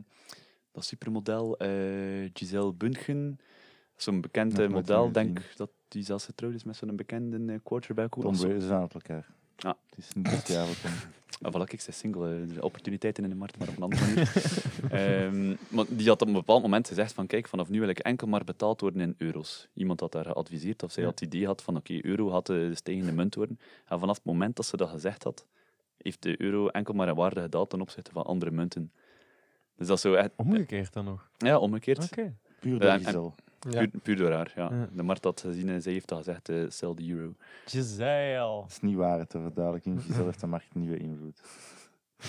D: dat supermodel eh, Giselle Bundchen. Zo'n bekend
B: Nog
D: model, denk dat die zelfs getrouwd is met zo'n bekende quarterback.
B: Tom
D: nog.
B: Brady, ze zijn uit elkaar.
D: Ja.
B: Het is niet voor Tom. [LAUGHS]
D: Ah, voilà, ik zei single, eh, de opportuniteiten in de markt, maar op een andere manier. [LAUGHS] Ehm, maar die had op een bepaald moment gezegd van kijk, vanaf nu wil ik enkel maar betaald worden in euro's. Iemand had daar geadviseerd of zij
A: Ja.
D: had het idee had van oké, euro had de stijgende munt worden. En vanaf het moment dat ze dat gezegd had, heeft de euro enkel maar in waarde gedaald ten opzichte van andere munten. Dus dat is zo echt...
A: Omgekeerd dan nog.
D: Ja, omgekeerd.
A: Oké.
B: Puur
D: Ja, en-
B: Giselle.
C: Ja.
D: Puur, puur door haar, ja.
A: Ja.
D: De markt had gezien en zij heeft dat gezegd, eh sell the euro.
A: Giselle.
B: Dat is niet waar, ter verduidelijking. Giselle [LAUGHS] heeft de markt nieuwe invloed.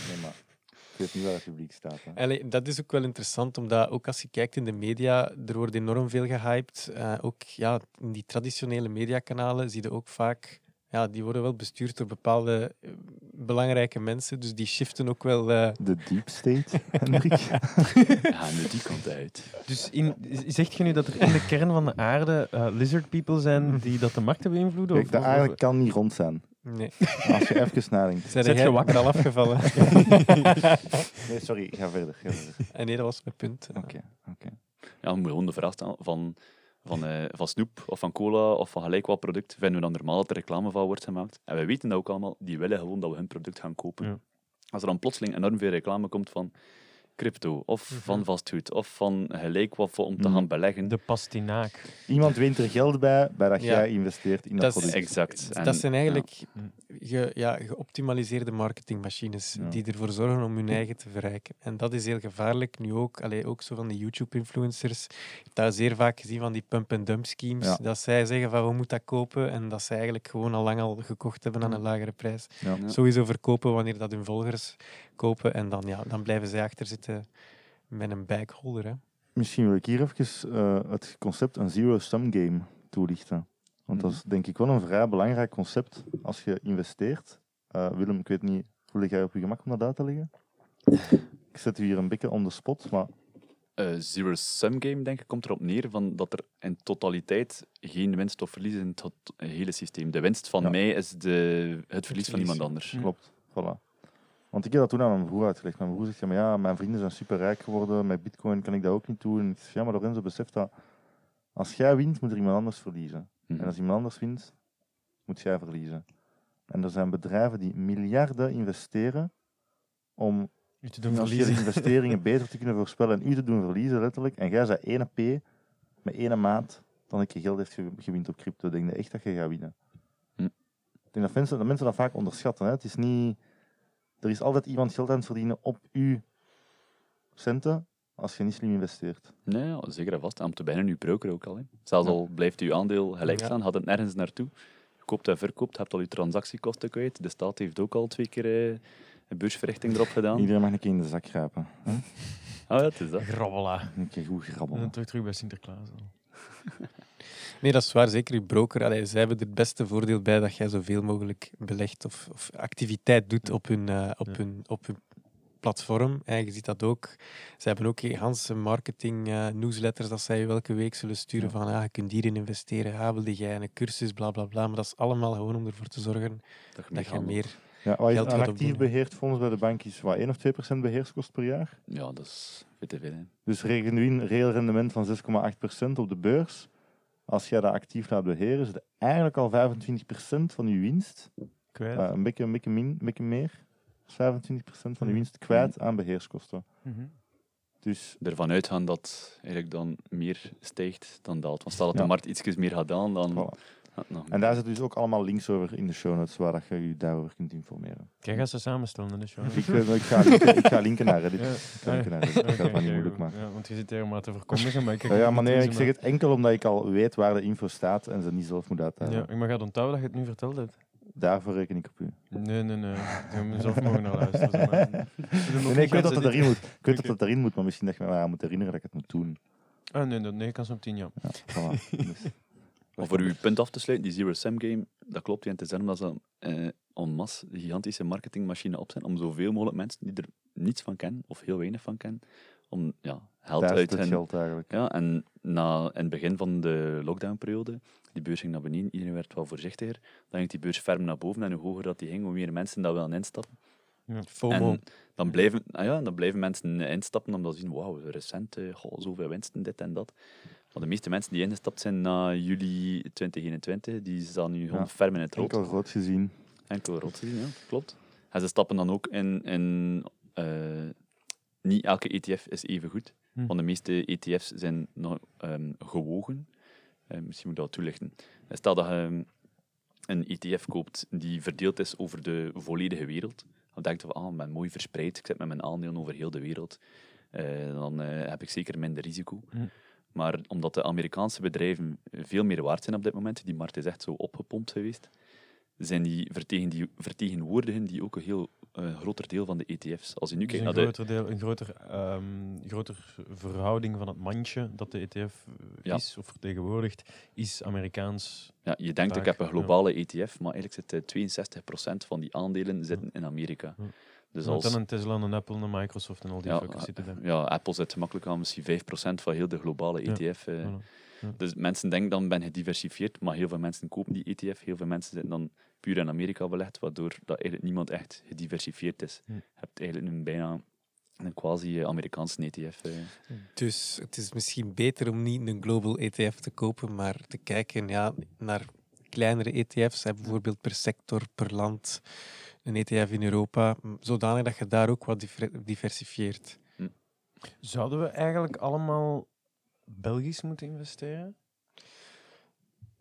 B: Nee, maar ik weet niet waar het publiek staat. Hè.
C: Allee, dat is ook wel interessant, omdat ook als je kijkt in de media, er wordt enorm veel gehyped. Eh, ook ja, in die traditionele mediakanalen zie je ook vaak, ja, die worden wel bestuurd door bepaalde eh, belangrijke mensen, dus die shiften ook wel. eh,
B: De deep state, Hendrik. [LAUGHS]
D: Ja, nu die kant uit.
A: Dus in, zegt je nu dat er in de kern van de aarde eh, lizard people zijn [LAUGHS] die dat de markt beïnvloeden?
B: Kijk,
A: Of-
B: de
A: of-
B: aarde kan niet rond zijn.
C: nee,
B: Als je even nadenkt.
C: zijn
A: je wakker?
C: al afgevallen? [LAUGHS]
B: Nee, sorry, ga verder. Ga verder.
C: En nee, dat was mijn punt.
B: Oké, oké.
D: Ja, de vraag stellen van van, eh, van snoep of van cola of van gelijk wat product, vinden we dan normaal dat er reclame van wordt gemaakt. En wij weten dat ook allemaal, die willen gewoon dat we hun product gaan kopen.
A: Ja.
D: Als er dan plotseling enorm veel reclame komt van crypto, of
A: Mhm.
D: van vastgoed, of van gelijk wat voor, om te
B: Mhm.
D: gaan beleggen.
A: De pastinaak.
B: Iemand wint er geld bij, bij dat
C: Ja.
B: jij investeert in dat,
C: Dat is
B: product.
D: Exact. En-
C: dat zijn eigenlijk
A: ja.
C: ge, ja, geoptimaliseerde marketingmachines
B: Ja.
C: die ervoor zorgen om hun eigen te verrijken. En dat is heel gevaarlijk. Nu ook, allee, ook zo van die YouTube-influencers. Ik heb dat zeer vaak gezien van die pump-and-dump schemes.
B: Ja.
C: Dat zij zeggen van we moeten dat kopen en dat ze eigenlijk gewoon al lang al gekocht hebben aan een lagere prijs.
B: Ja.
D: Ja.
C: Sowieso verkopen wanneer dat hun volgers kopen en dan, ja, dan blijven zij achter zitten met een bagholder. Hè.
B: Misschien wil ik hier even eh, het concept een zero-sum game toelichten. Want dat is denk ik wel een vrij belangrijk concept als je investeert. Eh, Willem, ik weet niet, voel jij op je gemak om dat uit te leggen? Ik zet u hier een beetje on the spot, maar
D: Eh, Zero-sum game, denk ik, komt erop neer van dat er in totaliteit geen winst of verlies is in het hele systeem. De winst van
B: Ja.
D: mij is de, het verlies van
C: verlies,
D: iemand
C: ja.
D: anders.
B: Klopt. Voilà. Want ik heb dat toen aan mijn broer uitgelegd. Mijn broer zegt, ja, maar ja, mijn vrienden zijn super rijk geworden. Met bitcoin kan ik dat ook niet doen. En ik zeg, ja, maar Lorenzo beseft dat als jij wint, moet er iemand anders verliezen.
D: Mhm.
B: En als iemand anders wint, moet jij verliezen. En er zijn bedrijven die miljarden investeren om
A: U te doen verliezen.
B: investeringen [LAUGHS] beter te kunnen voorspellen en u te doen verliezen, letterlijk. En jij zei ene P met ene maat dan ik je geld heeft ge- gewint op crypto. Denk je echt dat je gaat winnen?
D: Hm.
B: Ik denk dat mensen, dat mensen dat vaak onderschatten. Hè. Het is niet... Er is altijd iemand geld aan het verdienen op uw centen als je niet slim investeert.
D: Nee, ja, zeker en vast. En om te beginnen, uw broker ook al. Hè. Zelfs
B: Ja.
D: al blijft uw aandeel gelijk staan, gaat het nergens naartoe. Je koopt en verkoopt, hebt al je transactiekosten kwijt. De staat heeft ook al twee keer eh, een beursverrichting erop gedaan.
B: Iedereen mag een keer in de zak grijpen. Hè. [LAUGHS]
D: Ah ja, het is dat.
A: Grabbela.
B: Een keer goed
A: En
B: grabbelen.
A: dan terug, terug bij Sinterklaas. [LAUGHS]
C: Nee, dat is waar. Zeker je broker. Allee, zij hebben er het beste voordeel bij dat jij zoveel mogelijk belegt of, of activiteit doet op hun, eh, op
A: Ja.
C: hun, op hun platform. En je ziet dat ook. Ze hebben ook gigantische marketing eh, newsletters dat zij je elke week zullen sturen
B: Ja.
C: van ja, je kunt hierin investeren. Ja, wilde jij een cursus, bla bla bla. Maar dat is allemaal gewoon om ervoor te zorgen
D: Dat je
C: dat je meer...
B: Ja, wat
C: Geld
B: een actief beheerd fonds bij de bank is wat 1 of 2 procent beheerskost per jaar.
D: Ja, dat is veel te veel. Hè.
B: Dus reken nu een reëel rendement van 6,8% op de beurs. Als jij dat actief laat beheren, is het eigenlijk al 25% van je winst.
A: Kwijt.
B: eh, een, beetje, een, beetje min, een beetje meer. 25% van je
A: Mhm.
B: winst kwijt aan beheerskosten.
A: Mhm.
B: Dus
D: Ervan uitgaan dat eigenlijk dan meer stijgt dan daalt. Want stel dat
B: Ja.
D: de markt iets meer gaat dalen, dan...
B: voilà. En daar zitten dus ook allemaal links over in de show notes waar dat je je daarover kunt informeren.
A: Kijk, ga ze samenstellen in de show.
B: Ik, eh, ik, ga, linken, ik ga linken naar Reddit. [LAUGHS]
A: Ja.
B: Ik ga linken naar Reddit. Dat gaat maar niet moeilijk maken.
A: Ja, want je zit hier maar te verkondigen. Maar ik
B: Ja, ja, maar nee, ik zeg het enkel omdat ik al weet waar de info staat en ze niet zelf moet uithalen.
A: Ja, ik mag het onthouden dat je het nu verteld hebt.
B: Daarvoor reken ik op u.
A: Nee, nee, nee. Je moet zelf mogen naar luisteren. maar. [LAUGHS]
B: Nee, nee, ik weet dat het erin moet. Ik weet dat het erin moet, maar misschien dat je me maar aan moet herinneren dat ik het moet doen.
A: Ah, nee, dat, nee, kan ze op tien jaar.
B: Ja, voilà. [LAUGHS] Dus,
D: Maar voor uw punt af te sluiten, die zero-sum game, dat klopt. En het is daarom dat ze eh en masse de gigantische marketingmachine op zijn om zoveel mogelijk mensen die er niets van kennen, of heel weinig van kennen, om ja, geld
B: daar
D: uit hen...
B: geld eigenlijk.
D: Ja, en na, in het begin van de lockdownperiode, die beurs ging naar beneden, iedereen werd wel voorzichtiger. Dan ging die beurs ferm naar boven en hoe hoger dat die ging, hoe meer mensen dat willen instappen.
C: FOMO.
D: En dan blijven, ah ja, dan blijven mensen instappen omdat ze zien, wauw, recent, eh, goh, zoveel winsten, dit en dat. De meeste mensen die ingestapt zijn na juli 2021, die staan nu gewoon
B: Ja,
D: ferm in het rood.
B: Enkel rood gezien.
D: Enkel rood gezien, ja, klopt. En ze stappen dan ook in... in eh, niet elke ETF is even goed.
A: Hm.
D: Want de meeste ETF's zijn nog ehm, gewogen. Eh, misschien moet ik dat toelichten. Stel dat je ehm, een ETF koopt die verdeeld is over de volledige wereld. Dan denk je van, ah, ik ben mooi verspreid. Ik zit met mijn aandelen over heel de wereld. Eh, dan heb ik zeker minder risico.
A: Hm.
D: Maar omdat de Amerikaanse bedrijven veel meer waard zijn op dit moment, die markt is echt zo opgepompt geweest, zijn die, vertegen, die vertegenwoordigen die ook een heel eh, groter deel van de ETF's. Als je nu
A: Dus
D: kijkt
A: een,
D: naar de...
A: groter deel, een groter, ehm, groter verhouding van het mandje dat de ETF
D: Ja.
A: is of vertegenwoordigt, is Amerikaans.
D: Ja, je denkt, ik heb een
A: ja.
D: globale ETF, maar eigenlijk zit eh, 62% van die aandelen zitten in Amerika. Dus als,
A: dan een Tesla, een Apple, een Microsoft en al die
D: Ja,
A: fuckers zitten daar.
D: ja, Apple zit gemakkelijk aan misschien 5% van heel de globale
A: Ja,
D: ETF. eh.
A: Voilà.
D: Dus mensen denken dan ben gediversifieerd, maar heel veel mensen kopen die ETF. Heel veel mensen zitten dan puur in Amerika belegd, waardoor dat eigenlijk niemand echt gediversifieerd is.
A: Hm.
D: Je hebt eigenlijk een bijna een quasi-Amerikaanse ETF. eh.
C: Dus het is misschien beter om niet een global ETF te kopen, maar te kijken ja, naar kleinere ETF's, bijvoorbeeld per sector, per land. Een ETF in Europa, zodanig dat je daar ook wat diversifieert.
A: Zouden we eigenlijk allemaal Belgisch moeten investeren?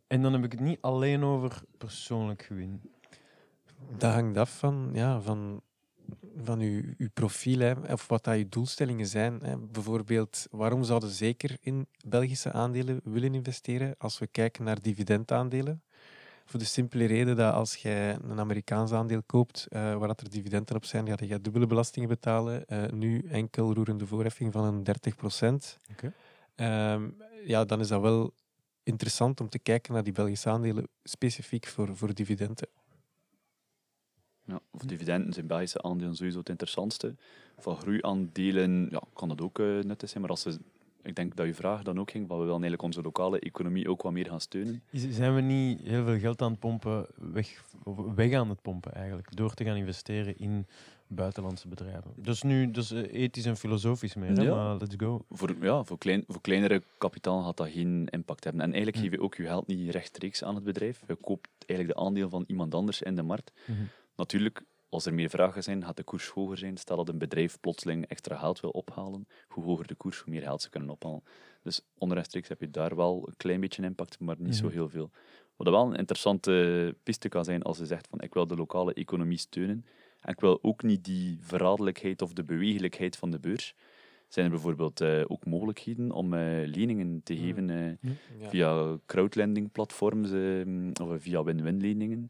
A: En dan heb ik het niet alleen over persoonlijk gewin.
C: Dat hangt af van, ja, van, van uw, uw profiel hè, of wat dat je doelstellingen zijn. Hè. Bijvoorbeeld, waarom zouden we zeker in Belgische aandelen willen investeren als we kijken naar dividendaandelen? Voor de simpele reden dat als jij een Amerikaans aandeel koopt, eh, waar dat er dividenden op zijn, ga je dubbele belastingen betalen. Eh, nu enkel roerende voorheffing van een 30 procent.
A: Oké.
C: Ehm, ja, dan is dat wel interessant om te kijken naar die Belgische aandelen specifiek voor, voor dividenden.
D: Ja, voor dividenden zijn Belgische aandelen sowieso het interessantste. Van groeiaandelen ja, kan dat ook eh, nuttig zijn, maar als ze, ik denk dat je vraag dan ook ging, van we willen eigenlijk onze lokale economie ook wat meer gaan steunen.
A: Zijn we niet heel veel geld aan het pompen, weg, weg aan het pompen eigenlijk, door te gaan investeren in buitenlandse bedrijven? Dus nu, dus eh, ethisch en filosofisch meer,
D: Ja.
A: maar let's go.
D: Voor, ja, voor, klein, voor kleinere kapitaal gaat dat geen impact hebben. En eigenlijk
A: Hm.
D: geef je ook je geld niet rechtstreeks aan het bedrijf. Je koopt eigenlijk de aandeel van iemand anders in de markt. Natuurlijk, als er meer vragen zijn, gaat de koers hoger zijn. Stel dat een bedrijf plotseling extra geld wil ophalen, hoe hoger de koers, hoe meer geld ze kunnen ophalen. Dus onrechtstreeks heb je daar wel een klein beetje impact, maar niet zo
A: Mhm.
D: heel veel. Wat wel een interessante piste kan zijn als je zegt van ik wil de lokale economie steunen en ik wil ook niet die verraderlijkheid of de bewegelijkheid van de beurs. Zijn er bijvoorbeeld eh, ook mogelijkheden om eh, leningen te
C: Mhm.
D: geven eh,
C: Ja.
D: via crowdlending platforms eh, of via win-win leningen?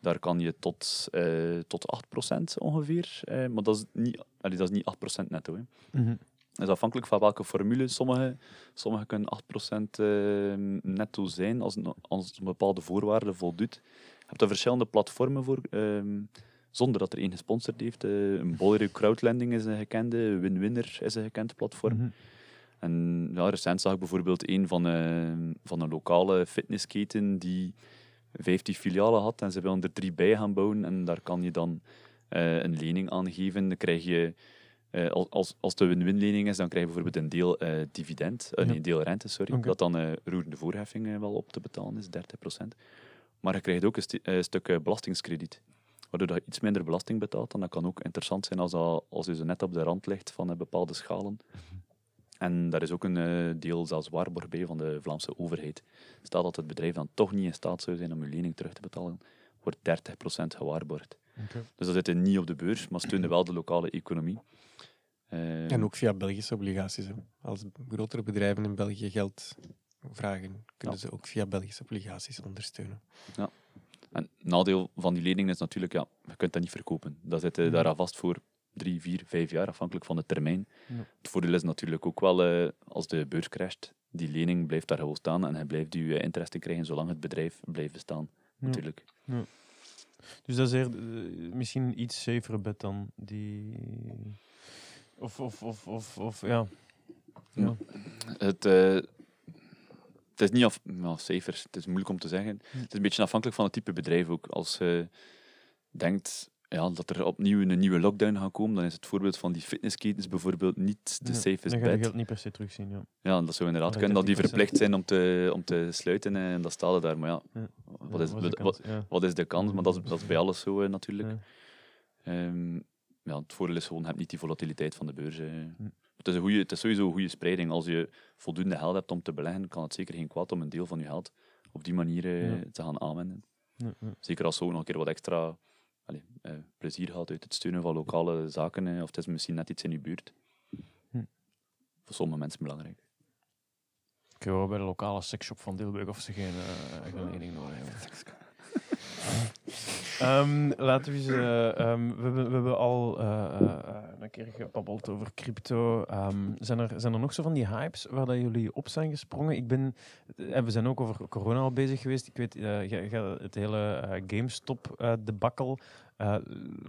D: Daar kan je tot, eh tot 8% ongeveer. eh, maar dat is niet, allee, dat is niet 8% netto. Hè. Dat is afhankelijk van welke formule. Sommige, sommige kunnen 8% eh, netto zijn als, een- als een bepaalde voorwaarde voldoet. Je hebt er verschillende platformen voor, ehm, zonder dat er één gesponsord heeft. Eh, een Bolero Crowdlending is een gekende, Winwinner is een gekend platform. En ja, recent zag ik bijvoorbeeld een van, eh, van een lokale fitnessketen die 15 filialen had en ze willen er drie bij gaan bouwen en daar kan je dan eh, een lening aan geven. Dan krijg je, eh, als- als, het een win-win lening is, dan krijg je bijvoorbeeld een deel eh, dividend,
A: Ja.
D: een deel rente, sorry, dat dan roerende voorheffing wel op te betalen is, 30%. Maar je krijgt ook een, stuk belastingskrediet. Waardoor je iets minder belasting betaalt. En dat kan ook interessant zijn als, dat, als je zo net op de rand ligt van bepaalde schalen. En daar is ook een eh, deel zelfs waarborg bij van de Vlaamse overheid. Stel dat het bedrijf dan toch niet in staat zou zijn om je lening terug te betalen, wordt 30% gewaarborgd. Dus dat zit niet op de beurs, maar steunde wel de lokale economie. Eh,
C: En ook via Belgische obligaties. Hè. Als grotere bedrijven in België geld vragen, kunnen
D: Ja.
C: ze ook via Belgische obligaties ondersteunen.
D: En het nadeel van die lening is natuurlijk, ja, je kunt dat niet verkopen. Dat zit eh,
A: Mhm.
D: daar al vast voor drie, vier, vijf jaar, afhankelijk van de termijn.
A: Ja.
D: Het voordeel is natuurlijk ook wel, eh, als de beurs crasht, die lening blijft daar gewoon staan en hij blijft je eh, interesse krijgen zolang het bedrijf blijft bestaan.
A: Ja.
D: Natuurlijk.
A: Dus dat is eer, eh, misschien iets safere bet dan die... Of, of, of, of, of ja. ja.
D: Het, het is niet af, nou, safer, het is moeilijk om te zeggen. Het is een beetje afhankelijk van het type bedrijf ook. Als je denkt ja, dat er opnieuw een nieuwe lockdown gaat komen, dan is het voorbeeld van die fitnessketens bijvoorbeeld niet de
A: Ja,
D: safest
A: Dan ga je
D: bet.
A: geld niet per se terugzien, ja.
D: Ja, dat zou inderdaad kunnen dat die
A: 30%.
D: verplicht zijn om te, om te sluiten en dat staat er daar. Maar ja,
A: Ja.
D: wat, is, wat, is de kans? Maar dat is, dat is bij [LAUGHS] alles zo eh, natuurlijk.
A: Ja.
D: Ehm, ja, het voordeel is gewoon, je hebt niet die volatiliteit van de beurs. eh.
A: Hm.
D: Het, is een goeie, het is sowieso een goede spreiding. Als je voldoende geld hebt om te beleggen, kan het zeker geen kwaad om een deel van je geld op die manier eh, te gaan aanwenden. Zeker als je ook nog een keer wat extra allee, eh, plezier haalt uit het steunen van lokale zaken, eh, of het is misschien net iets in je buurt.
A: Hm.
D: Voor sommige mensen belangrijk.
A: Ik heb wel bij de lokale seksshop van Dilburg of ze geen, eh geen lening nodig hebben. [LAUGHS] Ehm, laten we eens... eh, ehm, we, hebben, we hebben al eh, eh, een keer gebabbeld over crypto. Ehm, zijn, er, zijn er nog zo van die hypes waar dat jullie op zijn gesprongen? Ik ben... En we zijn ook over corona al bezig geweest. Ik weet, het hele GameStop-debakkel...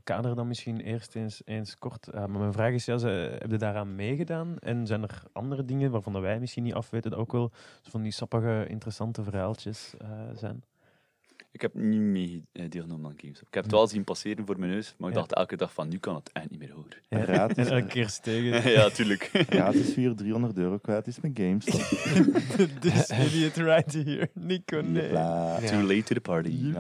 A: kader dan misschien eerst eens, eens kort. Maar mijn vraag is, ja, ze, heb je daaraan meegedaan? En zijn er andere dingen waarvan wij misschien niet afweten, dat ook wel van die sappige, interessante verhaaltjes zijn?
D: Ik heb niet mee eh, deelgenomen aan GameStop. Ik heb het wel zien passeren voor mijn neus, maar ik
A: Ja.
D: dacht elke dag van nu kan het echt niet meer hoor.
A: Ja.
B: Gratis.
A: En elke keer stegen.
D: ja, tuurlijk.
B: Gratis weer 300 euro kwijt is met GameStop.
A: This idiot right here. Nico, nee.
D: Too late to the party.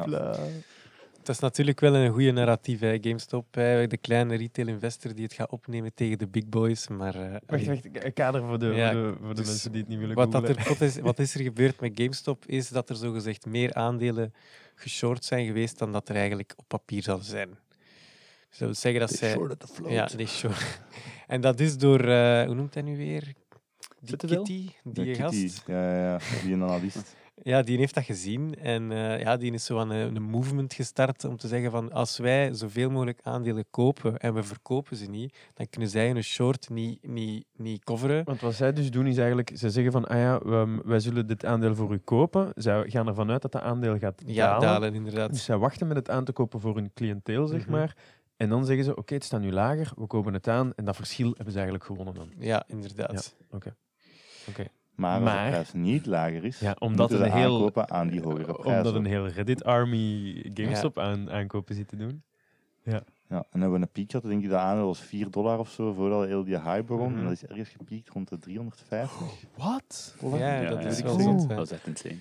C: Het is natuurlijk wel een goede narratief, hè, GameStop. Hè, de kleine retail-investor die het gaat opnemen tegen de big boys. Maar eh,
A: Wacht, wacht. Een kader voor de,
C: Ja,
A: voor de, voor de
C: dus
A: mensen die het niet willen
C: wat, dat er, wat, is, wat is er gebeurd met GameStop is dat er zogezegd meer aandelen geshort zijn geweest dan dat er eigenlijk op papier zal zijn. Dus dat wil zeggen dat zij... Ja, nee, short. [LAUGHS] En dat is door, eh, hoe noemt hij nu weer? Die? Kitty, die
B: Ja, Kitty.
C: gast.
B: Ja, ja, ja, die een analist.
C: Ja, die heeft dat gezien. En eh, ja, die is zo aan een, een movement gestart om te zeggen van als wij zoveel mogelijk aandelen kopen en we verkopen ze niet, dan kunnen zij een short niet, niet, niet coveren.
A: Want wat zij dus doen is eigenlijk, ze zeggen van, ah ja, we- wij zullen dit aandeel voor u kopen. Zij gaan ervan uit dat dat aandeel gaat
C: Ja,
A: dalen.
C: dalen inderdaad.
A: Dus zij wachten met het aan te kopen voor hun cliënteel, zeg
C: Mhm.
A: maar. En dan zeggen ze, oké, het staat nu lager, we kopen het aan. En dat verschil hebben ze eigenlijk gewonnen dan.
C: Ja, inderdaad.
B: Maar als de prijs niet lager is,
A: Ja, omdat
B: moeten ze
A: een heel-
B: aankopen aan die hogere prijs.
A: Omdat een hele Reddit-army GameStop aan, aankopen zit te doen.
B: Ja, en hebben we een piek gehad, denk ik dat aandeel was 4 dollar of zo, voordat heel die hype begon.
C: Mhm.
B: En dat is ergens gepiekt rond de 350
A: Wat?
B: dollar.
C: Ja,
D: Ja,
C: dat
D: ja,
C: is wel hè.
D: Dat is echt insane.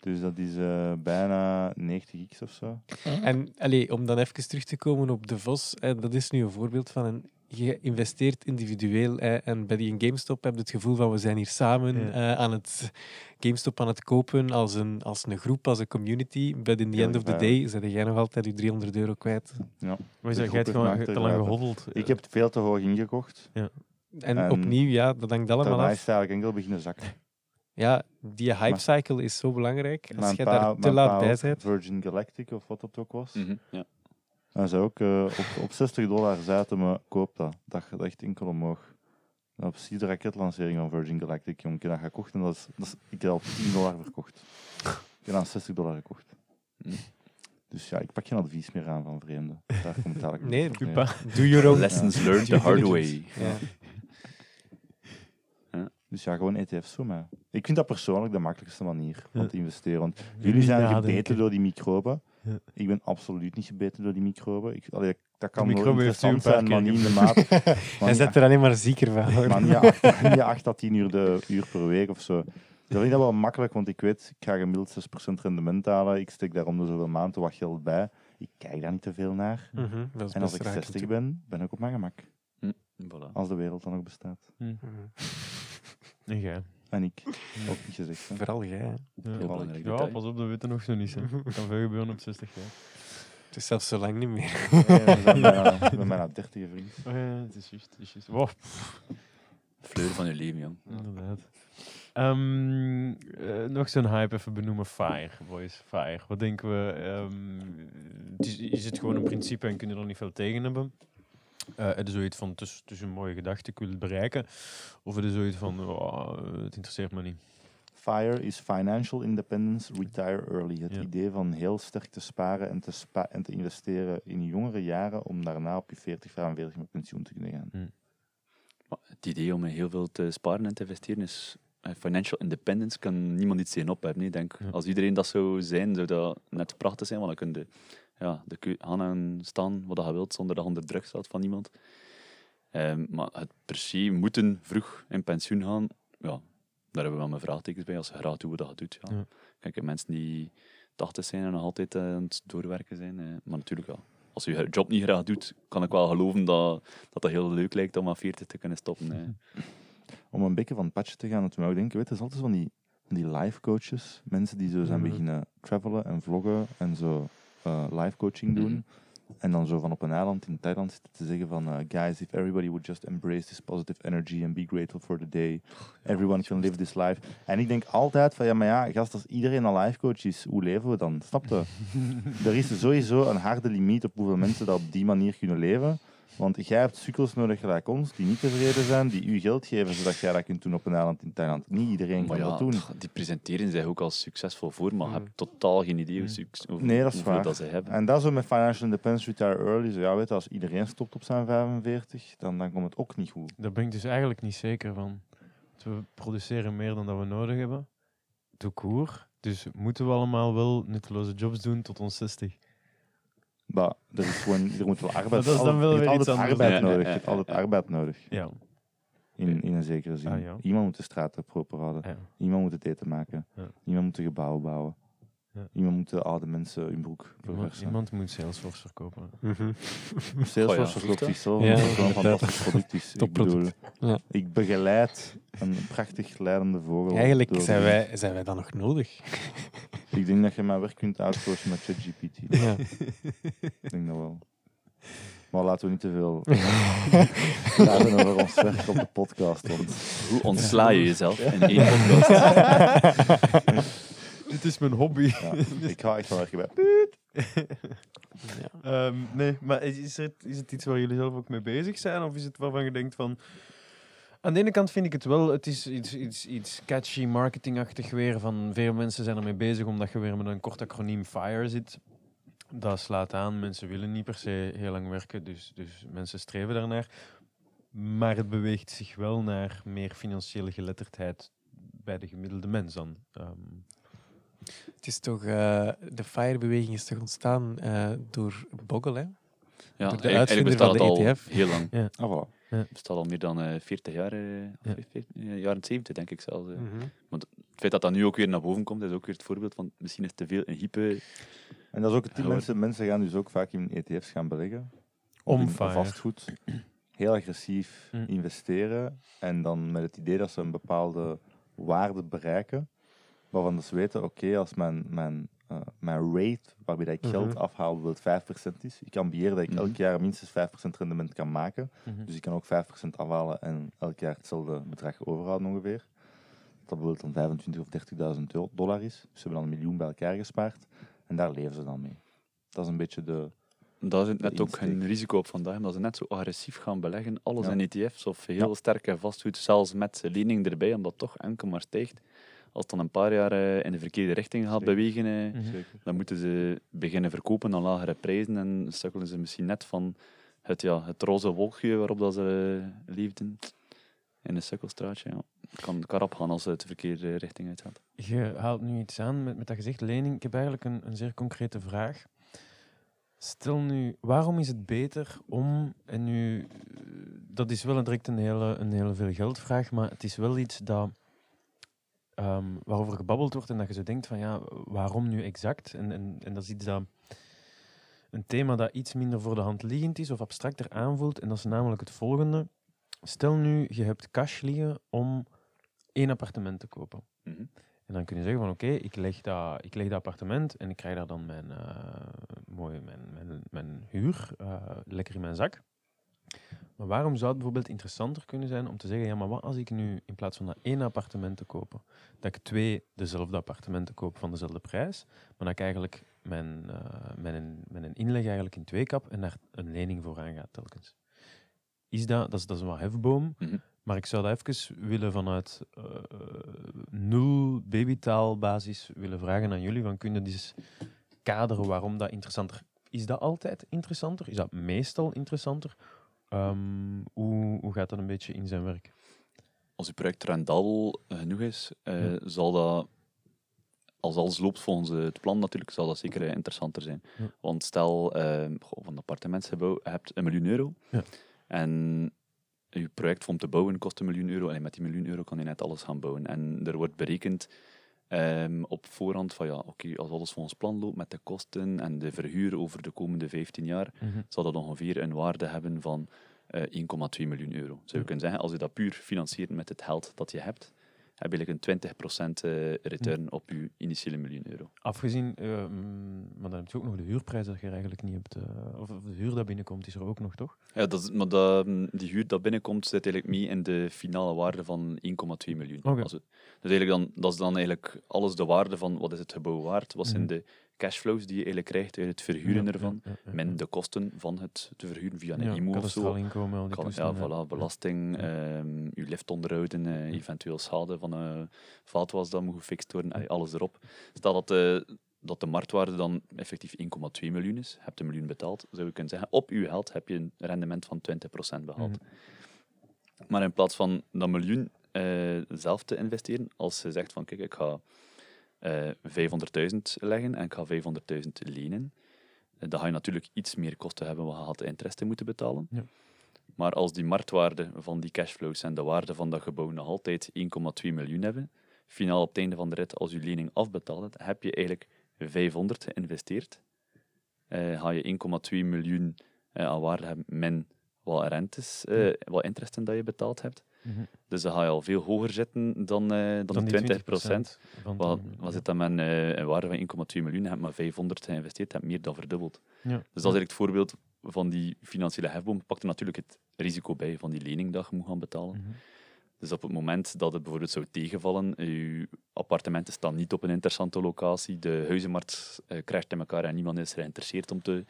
B: Dus dat is eh, bijna 90x of zo.
C: En allee, om dan even terug te komen op de Vos, hè, dat is nu een voorbeeld van een. Je investeert individueel hè, en bij die in GameStop heb je het gevoel van we zijn hier samen
A: Ja.
C: eh, aan het GameStop aan het kopen als een, als een groep, als een community. But in the end of the
B: gevaarlijk.
C: day zet jij nog altijd je 300 euro kwijt.
B: Ja.
A: Maar je
B: groep
A: hebt gewoon te lang gehoddeld.
B: Ik heb het veel te hoog ingekocht.
C: En,
B: En
C: opnieuw, ja, dat hangt allemaal
B: Daarna is
C: af.
B: het eigenlijk enkel beginnen zakken.
C: Ja, die hype
B: Maar-
C: cycle is zo belangrijk. Als jij daar te laat bij bent.
B: Virgin Galactic of wat dat ook was.
D: Mhm, ja.
B: Hij zei ook, eh, op, op 60 dollar zaten me, koop dat. Dat gaat echt enkel omhoog. Op zie de raketlancering van Virgin Galactic, jong. Ik heb dat gekocht en dat is, dat is, ik heb op 10 dollar verkocht. Ik heb dat aan 60 dollar gekocht.
D: Mm.
B: Dus ja, ik pak geen advies meer aan van vreemden. Daar komt eigenlijk
C: Nee.
A: Pupa.
C: Do your own
D: Lessons learned the hard way.
C: Ja.
B: Dus ja, gewoon ETF's voor mij. Ik vind dat persoonlijk de makkelijkste manier om te investeren. Want jullie zijn gebeten door die microben.
A: Ja.
B: Ik ben absoluut niet gebeten door die microben. Ik, allee, dat kan wel interessant zijn, maar
A: keer
B: niet in de [LAUGHS] maat.
C: Hij zet er alleen maar zieker van. hoor.
B: Maar niet acht, [LAUGHS] niet acht à 10 uur, de, uur per week of zo. Dat vind ik dat wel makkelijk, want ik weet, ik ga gemiddeld 6% rendement halen. Ik steek daar om de zoveel maanden wat geld bij. Ik kijk daar niet te veel naar.
C: Mhm,
B: En als
C: best
B: ik
C: raak
B: 60
C: natuurlijk.
B: ben, ben ik op mijn gemak.
D: Voilà.
B: Als de wereld dan nog bestaat. [LAUGHS]
A: En jij.
B: En ik. Ook niet gezegd. Hè.
C: Vooral jij. hè.
A: Ja.
D: Heel belangrijk
A: Ja,
D: detail.
A: pas op, dat weten nog zo niet. Hè. [LAUGHS] kan veel gebeuren op 60 jaar.
C: Het is zelfs zo lang niet meer.
B: Ja, we zijn bijna, we zijn bijna 30 vriend.
A: Oh ja, het is juist. Het is juist. Wow,
D: Fleur van je leven, jong.
A: inderdaad. Ehm, eh, nog zo'n hype even benoemen. Fire, boys. Fire. Wat denken we? ehm, het is, is het gewoon een principe en kunnen er niet veel tegen hebben? Eh het is zoiets van, het is, het is een mooie gedachte, ik wil het bereiken. Of het is zoiets van, oh, het interesseert me niet.
B: FIRE is Financial Independence Retire Early. Het
A: Ja.
B: idee van heel sterk te sparen en te, spa en te investeren in je jongere jaren om daarna op je 40, 45 met pensioen te kunnen gaan.
D: Maar het idee om heel veel te sparen en te investeren is eh, financial independence kan niemand iets tegen op hebben. nee. Ik denk,
A: Ja.
D: als iedereen dat zou zijn, zou dat net prachtig zijn, want dan kun je ja, de keu- gaan en staan wat je wilt, zonder dat je onder druk staat van iemand. Ehm, maar het per se moeten vroeg in pensioen gaan, ja, daar hebben we wel mijn vraagtekens bij, als je graag doet wat je doet. Ja.
A: Ja.
D: Kijk, mensen die 80 zijn en nog altijd eh, aan het doorwerken zijn, eh, maar natuurlijk wel. Als je je job niet graag doet, kan ik wel geloven dat dat, dat heel leuk lijkt om aan 40 te kunnen stoppen. [LAUGHS]
B: Om een beetje van het padje te gaan, dat we ook denken, weet je, is altijd van die, die life coaches, mensen die zo zijn
C: Mhm.
B: beginnen travelen en vloggen en zo eh life coaching doen.
D: Mhm.
B: En dan zo van op een eiland in Thailand zitten te zeggen van eh, guys, if everybody would just embrace this positive energy and be grateful for the day, everyone can live this life. En ik denk altijd van ja, maar ja, gast, als iedereen een life coach is, hoe leven we dan? Snap je? [LAUGHS] er is sowieso een harde limiet op hoeveel mensen dat op die manier kunnen leven. Want jij hebt sukkels nodig gelijk ons, die niet tevreden zijn, die u geld geven zodat jij dat kunt doen op een eiland in Thailand. Niet iedereen
D: Maar
B: kan
D: ja,
B: dat doen.
D: die presenteren zich ook als succesvol voor, maar
C: Mm.
D: je hebt totaal geen idee hoe suc- hoeveel,
B: Nee, dat is
D: hoeveel
B: waar.
D: dat ze hebben.
B: En dat zo met Financial Independence Retire Early. Zo, ja, weet als iedereen stopt op zijn 45, dan, dan komt het ook niet goed.
A: Daar ben ik dus eigenlijk niet zeker van. We produceren meer dan dat we nodig hebben. De koer. Dus moeten we allemaal wel nutteloze jobs doen tot ons 60?
B: Maar er, is gewoon, er moet wel [LAUGHS] arbeid
A: dat is dan
B: altijd-
A: wel
B: je hebt
A: weer iets
B: altijd
A: anders.
B: arbeid
D: Ja, ja,
B: nodig.
D: ja,
B: Je hebt
D: ja,
B: altijd
D: ja.
B: arbeid nodig.
A: Ja.
B: In, in een zekere zin.
A: Ah, ja.
B: Iemand moet de straten proper houden.
A: ja.
B: Iemand moet het eten maken.
A: Ja.
B: Iemand moet de gebouwen bouwen.
A: Ja.
B: Iemand moet de oude mensen hun broek
A: Iemand,
B: verversen.
A: iemand moet Salesforce verkopen.
C: Mhm. [LAUGHS]
B: Salesforce
D: Oh ja,
B: verkoopt
D: echt, hè?
B: zichzelf.
C: Ja,
B: omdat het wel een
C: inderdaad.
B: fantastisch product is. Ik
C: Topproduct.
B: bedoel,
C: Ja.
B: ik begeleid een prachtig leidende vogel.
C: Eigenlijk
B: door
C: zijn wij, zijn wij dan nog nodig.
B: Ik denk dat je mijn werk kunt outsourcen met ChatGPT.
C: Ja.
B: Ik denk dat wel. Maar laten we niet te veel [LAUGHS] praten over ons werk op de podcast. Want
D: Hoe ontsla je jezelf in één podcast? [LAUGHS]
A: Dit is mijn hobby.
B: ja, ik ga echt wel werken bij.
C: Ja.
A: Ehm, nee, maar is, is, het, is het iets waar jullie zelf ook mee bezig zijn? Of is het waarvan je denkt van... Aan de ene kant vind ik het wel, het is iets, iets, iets catchy, marketingachtig weer. Van veel mensen zijn ermee bezig omdat je weer met een kort acroniem FIRE zit. Dat slaat aan, mensen willen niet per se heel lang werken, dus, dus mensen streven daarnaar. Maar het beweegt zich wel naar meer financiële geletterdheid bij de gemiddelde mens dan. Ehm,
C: Het is toch, eh, de FIRE-beweging is toch ontstaan eh, door Bogle, hè?
D: Ja,
C: Door de
D: eigenlijk
C: uitvinder
D: bestaat
C: van
D: het
C: de
D: al
C: ETF.
D: heel lang.
B: Ah, voilà.
D: Het bestaat al meer dan eh 40 jaar, eh, of
A: Ja.
D: 40, eh, jaren 70 denk ik zelfs. eh.
C: Mhm.
D: Het feit dat dat nu ook weer naar boven komt, is ook weer het voorbeeld van misschien is te veel een hype.
B: En dat is ook het type
D: Ja,
B: mensen. Mensen gaan dus ook vaak in ETF's gaan beleggen.
A: Om
B: in vastgoed. Heel agressief
A: Mm.
B: investeren. En dan met het idee dat ze een bepaalde waarde bereiken. Waarvan ze weten, oké, als mijn, mijn, eh, mijn rate, waarbij dat ik geld
C: Mhm.
B: afhaal, bijvoorbeeld 5% is. Ik kan beheren dat ik
D: Mhm.
B: elk jaar minstens 5% rendement kan maken.
A: mhm.
B: Dus ik kan ook 5% afhalen en elk jaar hetzelfde bedrag overhouden ongeveer. Dat bijvoorbeeld dan 25 of 30.000 do- dollar is. Dus ze hebben dan een miljoen bij elkaar gespaard. En daar leven ze dan mee. Dat is een beetje de...
D: Dat is net ook een risico op vandaag, omdat ze net zo agressief gaan beleggen. Alles
B: Ja.
D: in ETF's of heel sterke vastgoed, zelfs met lening erbij, omdat het toch enkel maar stijgt. Als het dan een paar jaar eh, in de verkeerde richting gaat
B: Zeker.
D: bewegen, eh,
A: Mhm.
B: Zeker.
D: dan moeten ze beginnen verkopen aan lagere prijzen en sukkelen ze misschien net van het, ja, het roze wolkje waarop dat ze leefden in een sukkelstraatje. Ja. Het kan, kan rap gaan als het de verkeerde richting uitgaat.
A: Je haalt nu iets aan met, met dat gezegd lening. Ik heb eigenlijk een, een zeer concrete vraag. Stel nu, waarom is het beter om, en nu, eh, dat is wel direct een hele, een hele veel geldvraag, maar het is wel iets dat, ehm, waarover gebabbeld wordt en dat je zo denkt van ja, waarom nu exact? En, en, en dat is iets dat, een thema dat iets minder voor de hand liggend is of abstracter aanvoelt. En dat is namelijk het volgende. Stel nu, je hebt cash liggen om één appartement te kopen.
D: Mhm.
A: En dan kun je zeggen van oké, ik, leg dat, ik leg dat appartement en ik krijg daar dan mijn, mooi, mijn, mijn, mijn huur eh, lekker in mijn zak. Maar waarom zou het bijvoorbeeld interessanter kunnen zijn om te zeggen, ja maar wat als ik nu in plaats van dat één appartement te kopen, dat ik twee dezelfde appartementen koop van dezelfde prijs, maar dat ik eigenlijk mijn, eh, mijn, mijn inleg eigenlijk in twee kap en daar een lening voor aan gaat telkens. Is dat, dat is, dat is een wat hefboom,
D: Mhm.
A: maar ik zou dat even willen vanuit eh, nul babytaalbasis willen vragen aan jullie. Van, kunnen dus kaderen waarom dat interessanter is? dat altijd interessanter? Is dat meestal interessanter? Ehm, hoe, hoe gaat dat een beetje in zijn werk?
D: Als uw project rendabel genoeg is, eh,
A: Ja.
D: zal dat, als alles loopt volgens het plan natuurlijk, zal dat zeker eh, interessanter zijn.
A: Ja.
D: Want stel, eh, goh, van een appartementsgebouw, je hebt een miljoen euro.
A: Ja.
D: En je project om te bouwen kost een miljoen euro. En met die miljoen euro kan je net alles gaan bouwen. En er wordt berekend ehm, op voorhand van ja, oké, als alles volgens plan loopt met de kosten en de verhuur over de komende 15 jaar, zal dat ongeveer een waarde hebben van eh 1,2 miljoen euro. Zou je kunnen zeggen, als je dat puur financiert met het geld dat je hebt, heb je eigenlijk een 20% eh, return op je initiële miljoen euro.
A: Afgezien, mm, maar dan heb je ook nog de huurprijs dat je eigenlijk niet hebt. eh, of de huur dat binnenkomt, is er ook nog, toch?
D: Ja, dat is, maar dat, mm, die huur dat binnenkomt, zit eigenlijk mee in de finale waarde van 1,2 miljoen.
A: Oké.
D: Als we- dus eigenlijk dan, dat is dan eigenlijk alles de waarde van wat is het gebouw waard, wat zijn
A: Mhm.
D: de cashflows die je eigenlijk krijgt uit het verhuren ervan, min de kosten van het te verhuren via een IMO of zo.
A: inkomen, al die
D: Kan, ja, voilà, belasting, ehm je lift onderhouden, eh, eventueel schade van een vaatwas dat moet gefixt worden, eh, alles erop. Stel dat de, dat de marktwaarde dan effectief 1,2 miljoen is, heb je een miljoen betaald, zou je kunnen zeggen, op je geld heb je een rendement van 20% behaald.
A: Mhm.
D: Maar in plaats van dat miljoen eh, zelf te investeren, als je zegt van kijk, ik ga eh 500.000 leggen en ik ga 500.000 lenen, eh, dan ga je natuurlijk iets meer kosten hebben, want je gaat de interesse moeten betalen.
A: Ja.
D: Maar als die marktwaarde van die cashflows en de waarde van dat gebouw nog altijd 1,2 miljoen hebben, finaal op het einde van de rit, als je lening afbetaald hebt, heb je eigenlijk 500 geïnvesteerd. Eh, ga je 1,2 miljoen eh, aan waarde hebben, min wat rentes, eh, wat interesten dat je betaald hebt.
A: Mhm.
D: Dus dan ga je al veel hoger zitten dan, eh, dan,
A: Dan
D: de
A: die
D: 20 procent.
A: 20% van
D: Wat, wat zit dan met een, eh, een waarde van 1,2 miljoen? Je hebt maar 500 geïnvesteerd, je hebt meer dan verdubbeld.
A: Ja.
D: Dus dat is eigenlijk het voorbeeld van die financiële hefboom. Pakt er natuurlijk het risico bij van die lening dat je moet gaan betalen.
A: Mhm.
D: Dus op het moment dat het bijvoorbeeld zou tegenvallen, je appartementen staan niet op een interessante locatie, de huizenmarkt eh, krijgt in elkaar en niemand is er geïnteresseerd om te,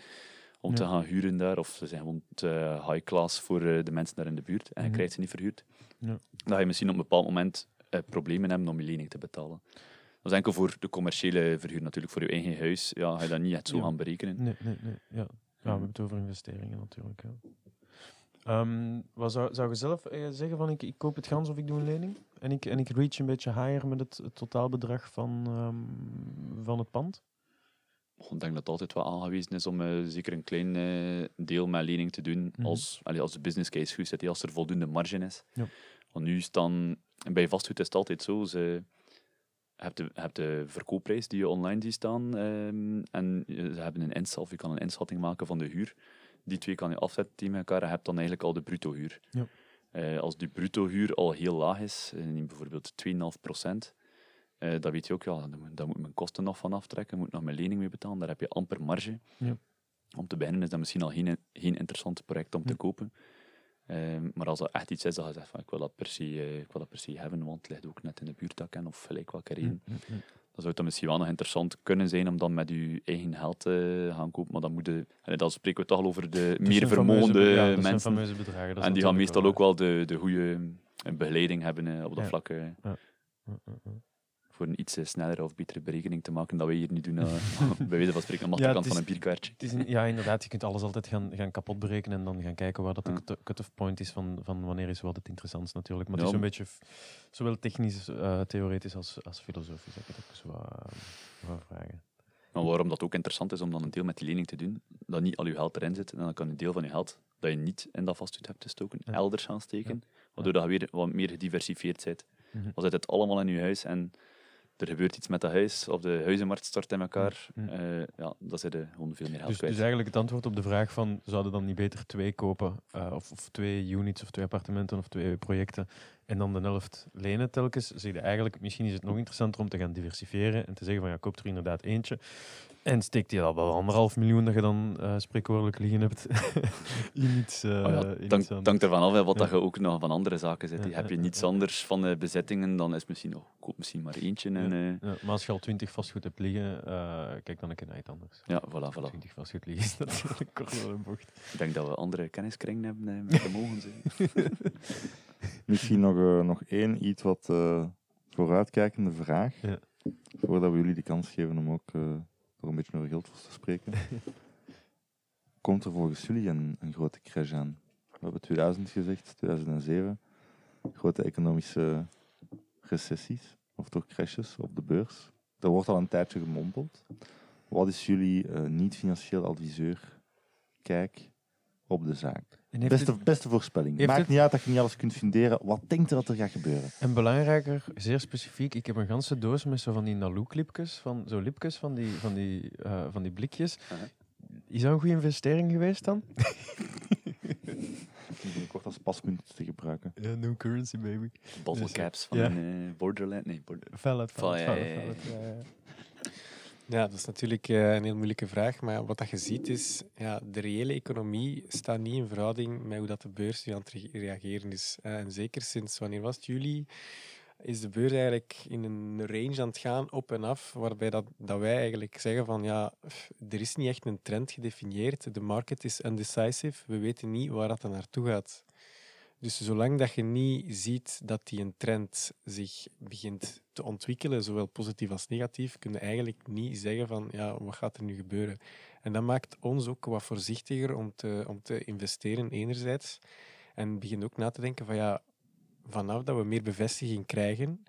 D: om te gaan huren daar, of ze zijn gewoon te high class voor eh, de mensen daar in de buurt en je
A: Mhm.
D: krijgt ze niet verhuurd,
A: Ja.
D: ga je misschien op een bepaald moment eh, problemen hebben om je lening te betalen. Dat is enkel voor de commerciële verhuur natuurlijk. Voor je eigen huis ja, ga je dat niet echt zo
A: Ja.
D: gaan berekenen.
A: Nee, nee, nee. Ja. ja, we hebben het over investeringen natuurlijk. Ja. Ehm, wat zou, zou je zelf eh, zeggen van ik, ik koop het gans of ik doe een lening? En ik, en ik reach een beetje higher met het, het totaalbedrag van, ehm, van het pand?
D: Ik denk dat het altijd wel aangewezen is om eh, zeker een klein deel met lening te doen
A: Mhm.
D: als, allee, als de business case goed zit, als er voldoende marge is.
A: Ja.
D: Want nu staan, en bij vastgoed is het altijd zo, ze, je hebt de, je hebt de verkoopprijs die je online ziet staan ehm, en ze hebben een inschat, of je kan een inschatting maken van de huur. Die twee kan je afzetten tegen elkaar en je hebt dan eigenlijk al de bruto huur.
A: Ja.
D: Eh, als die bruto huur al heel laag is, eh, bijvoorbeeld 2,5 procent, eh, dan weet je ook, ja, daar moet, mijn kosten nog van aftrekken, moet nog mijn lening mee betalen, daar heb je amper marge.
A: Ja.
D: Om te beginnen is dat misschien al geen, geen interessant project om te kopen. Ehm, maar als er echt iets is dat je zegt van ik wil dat per se, eh, ik wil dat per se hebben, want het ligt ook net in de buurt dat ken, of gelijk welke reden,
A: Mm, mm, mm.
D: dan zou het dan misschien wel nog interessant kunnen zijn om dan met je eigen geld te gaan kopen. Maar dan, moet je, allee, dan spreken we toch al over de meer vermogende
A: ja, zijn
D: mensen.
A: fameuze bedragen.
D: En die gaan meestal
A: wel
D: ook wel de, de goede begeleiding hebben eh, op dat
A: Ja.
D: vlak. eh.
A: Ja, ja.
D: Voor een iets eh, snellere of betere berekening te maken dan wij hier nu doen. eh, [LAUGHS] bij wijze van spreken, aan de
A: Ja, het
D: van een bierkwartje.
A: Het is een- ja, inderdaad. Je kunt alles altijd gaan, gaan kapot berekenen en dan gaan kijken waar dat de
D: Ja.
A: cut- cut-off point is van, van wanneer is wat het interessantst natuurlijk. Maar
D: Ja,
A: het is een beetje zowel technisch, eh, theoretisch als, als filosofisch. Dat ik het ook zo uh, wou vragen.
D: Maar waarom dat ook interessant is om dan een deel met die lening te doen, dat niet al je geld erin zit, en dan kan een deel van je geld dat je niet in dat vastgoed hebt gestoken,
A: Ja.
D: elders gaan steken, waardoor dat je weer wat meer gediversifieerd bent.
A: Mhm.
D: Als zit het allemaal in je huis en er gebeurt iets met dat huis, of de huizenmarkt stort in elkaar,
A: Mm.
D: eh, ja, dan zit je gewoon veel meer geld
A: Dus,
D: kwijt.
A: dus eigenlijk het antwoord op de vraag van zouden dan niet beter twee kopen, eh, of, of twee units of twee appartementen of twee projecten en dan de helft lenen telkens, zeg je eigenlijk misschien is het nog interessanter om te gaan diversifiëren en te zeggen van ja, koop er inderdaad eentje en steekt die al wel anderhalf miljoen dat je dan eh spreekwoordelijk liggen hebt [LAUGHS] in iets, eh
D: Oh ja,
A: in iets
D: het hangt ervan af hè, wat
A: Ja.
D: dat je ook nog van andere zaken.
A: Ja,
D: Heb je niets anders van de bezittingen, dan is misschien nog, koop misschien maar eentje. En, eh,
A: Ja, maar als je al twintig vastgoed hebt liggen, kijk dan een keer naar iets anders.
D: ja, voilà, voilà.
A: Twintig vastgoed liggen [LAUGHS] is natuurlijk kort door de bocht.
D: Ik denk dat we andere kenniskringen hebben met [LAUGHS] vermogens. hè. [LAUGHS]
B: Misschien nog, eh, nog één iets wat eh, vooruitkijkende vraag.
A: Ja.
B: Voordat we jullie de kans geven om ook eh er een beetje over geld te spreken. [LAUGHS] Komt er volgens jullie een, een grote crash aan? We hebben 2000 gezegd, 2007. Grote economische recessies, of toch crashes op de beurs. Er wordt al een tijdje gemompeld. Wat is jullie eh, niet-financieel adviseur kijk op de zaak? Beste,
A: het-
B: beste voorspelling. Maakt
A: het-
B: niet uit dat je niet alles kunt funderen. Wat denkt er dat er gaat gebeuren?
A: En belangrijker, zeer specifiek, ik heb een ganse doos met zo van die Nalook-lipjes, van, zo lipjes van die, van die, eh, van die blikjes.
D: Uh-huh.
A: Is dat een goede investering geweest dan?
B: Binnenkort als paspunt te gebruiken.
A: Ja, no currency, baby.
D: Bottle
A: Dus,
D: caps van een eh, Borderland. Nee, border...
A: Valid,
D: Van,
A: valid,
D: ja,
C: dat is natuurlijk eh, een heel moeilijke vraag. Maar wat dat je ziet is, ja, de reële economie staat niet in verhouding met hoe dat de beurs nu aan het re- reageren is. En zeker sinds, wanneer was het, juli, is de beurs eigenlijk in een range aan het gaan, op en af, waarbij dat, dat wij eigenlijk zeggen van, ja, er is niet echt een trend gedefinieerd. De market is undecisive. We weten niet waar dat naartoe gaat. Dus zolang dat je niet ziet dat die een trend zich begint te ontwikkelen, zowel positief als negatief, kun je eigenlijk niet zeggen van ja, wat gaat er nu gebeuren. En dat maakt ons ook wat voorzichtiger om te, om te investeren enerzijds. En begint ook na te denken van ja, vanaf dat we meer bevestiging krijgen,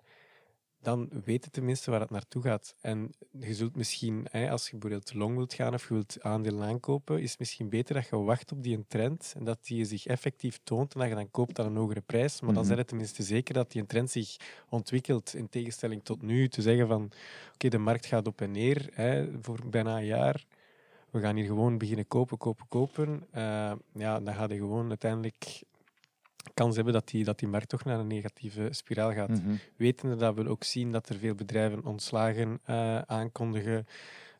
C: dan weet je tenminste waar het naartoe gaat. En je zult misschien, hè, als je bijvoorbeeld long wilt gaan of je wilt aandelen aankopen, is het misschien beter dat je wacht op die trend en dat die zich effectief toont en dat je dan koopt aan een hogere prijs. Maar dan
B: Mhm.
C: zijn het tenminste zeker dat die trend zich ontwikkelt in tegenstelling tot nu. Te zeggen van, oké, de markt gaat op en neer hè, voor bijna een jaar. We gaan hier gewoon beginnen kopen, kopen, kopen. Eh, ja, dan ga je gewoon uiteindelijk kans hebben dat die, dat die markt toch naar een negatieve spiraal gaat.
B: Mhm.
C: Wetende dat we ook zien dat er veel bedrijven ontslagen eh, aankondigen.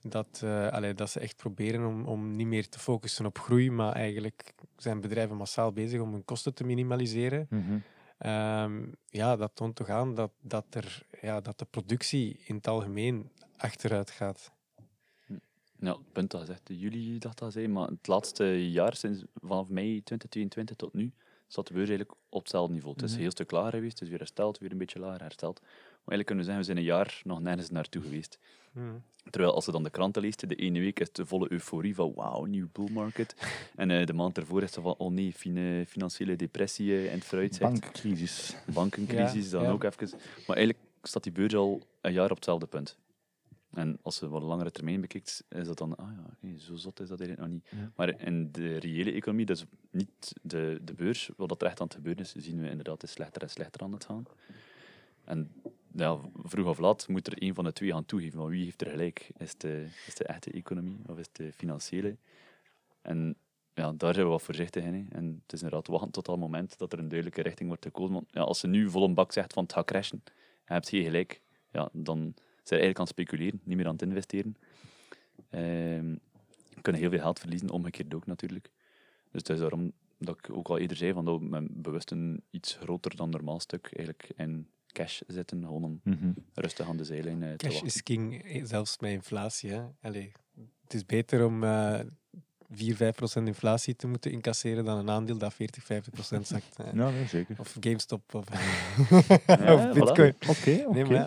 C: Dat, eh, allee, dat ze echt proberen om, om niet meer te focussen op groei, maar eigenlijk zijn bedrijven massaal bezig om hun kosten te minimaliseren.
B: Mhm.
C: Ehm, ja, dat toont toch aan dat, dat, er, ja, dat de productie in het algemeen achteruit gaat.
D: Ja, het punt dat zegt jullie dat dat zei, maar het laatste jaar, sinds vanaf mei 2022 tot nu, staat de beurs eigenlijk op hetzelfde niveau. Het is
A: Mhm.
D: een heel stuk lager geweest, het is weer hersteld, weer een beetje lager hersteld. Maar eigenlijk kunnen we zeggen, we zijn een jaar nog nergens naartoe geweest. Terwijl als je dan de kranten leest, de ene week is het volle euforie van wauw, nieuw bull market. [LAUGHS] en eh, de maand ervoor is het van oh nee, fine, financiële depressie eh, in het vooruitzicht.
B: Bankcrisis.
D: Bankencrisis
C: Ja,
D: dan
C: ja.
D: ook even. Maar eigenlijk staat die beurs al een jaar op hetzelfde punt. En als je wat langere termijn bekijkt, is dat dan, ah ja, zo zot is dat eigenlijk nog niet.
A: Ja.
D: Maar in de reële economie, dus niet de, de beurs, wat dat er echt aan het gebeuren is, zien we inderdaad het is slechter en slechter aan het gaan. En ja, vroeg of laat moet er een van de twee gaan toegeven. Maar wie heeft er gelijk? Is het de, is de echte economie of is het de financiële? En ja, daar zijn we wat voorzichtig in. hè. En het is inderdaad wachten tot dat moment dat er een duidelijke richting wordt gekozen. Want ja, als ze nu vol een bak zegt van het gaat crashen, en je hebt geen gelijk, ja, dan zijn eigenlijk aan het speculeren, niet meer aan het investeren. Ehm kunnen heel veel geld verliezen, omgekeerd ook natuurlijk. Dus het is daarom dat ik ook al eerder zei, van dat we met bewust een iets groter dan normaal stuk eigenlijk in cash zitten, gewoon om
B: Mhm.
D: rustig aan de zijlijn eh, te
C: Cash is king, eh, zelfs met inflatie. Hè. Allee, het is beter om eh 4, 5 procent inflatie te moeten incasseren dan een aandeel dat 40, 50 procent zakt. hè.
B: Ja, nee, zeker.
C: Of GameStop of,
D: Ja, [LAUGHS]
C: of
D: voilà.
C: Bitcoin.
B: Oké,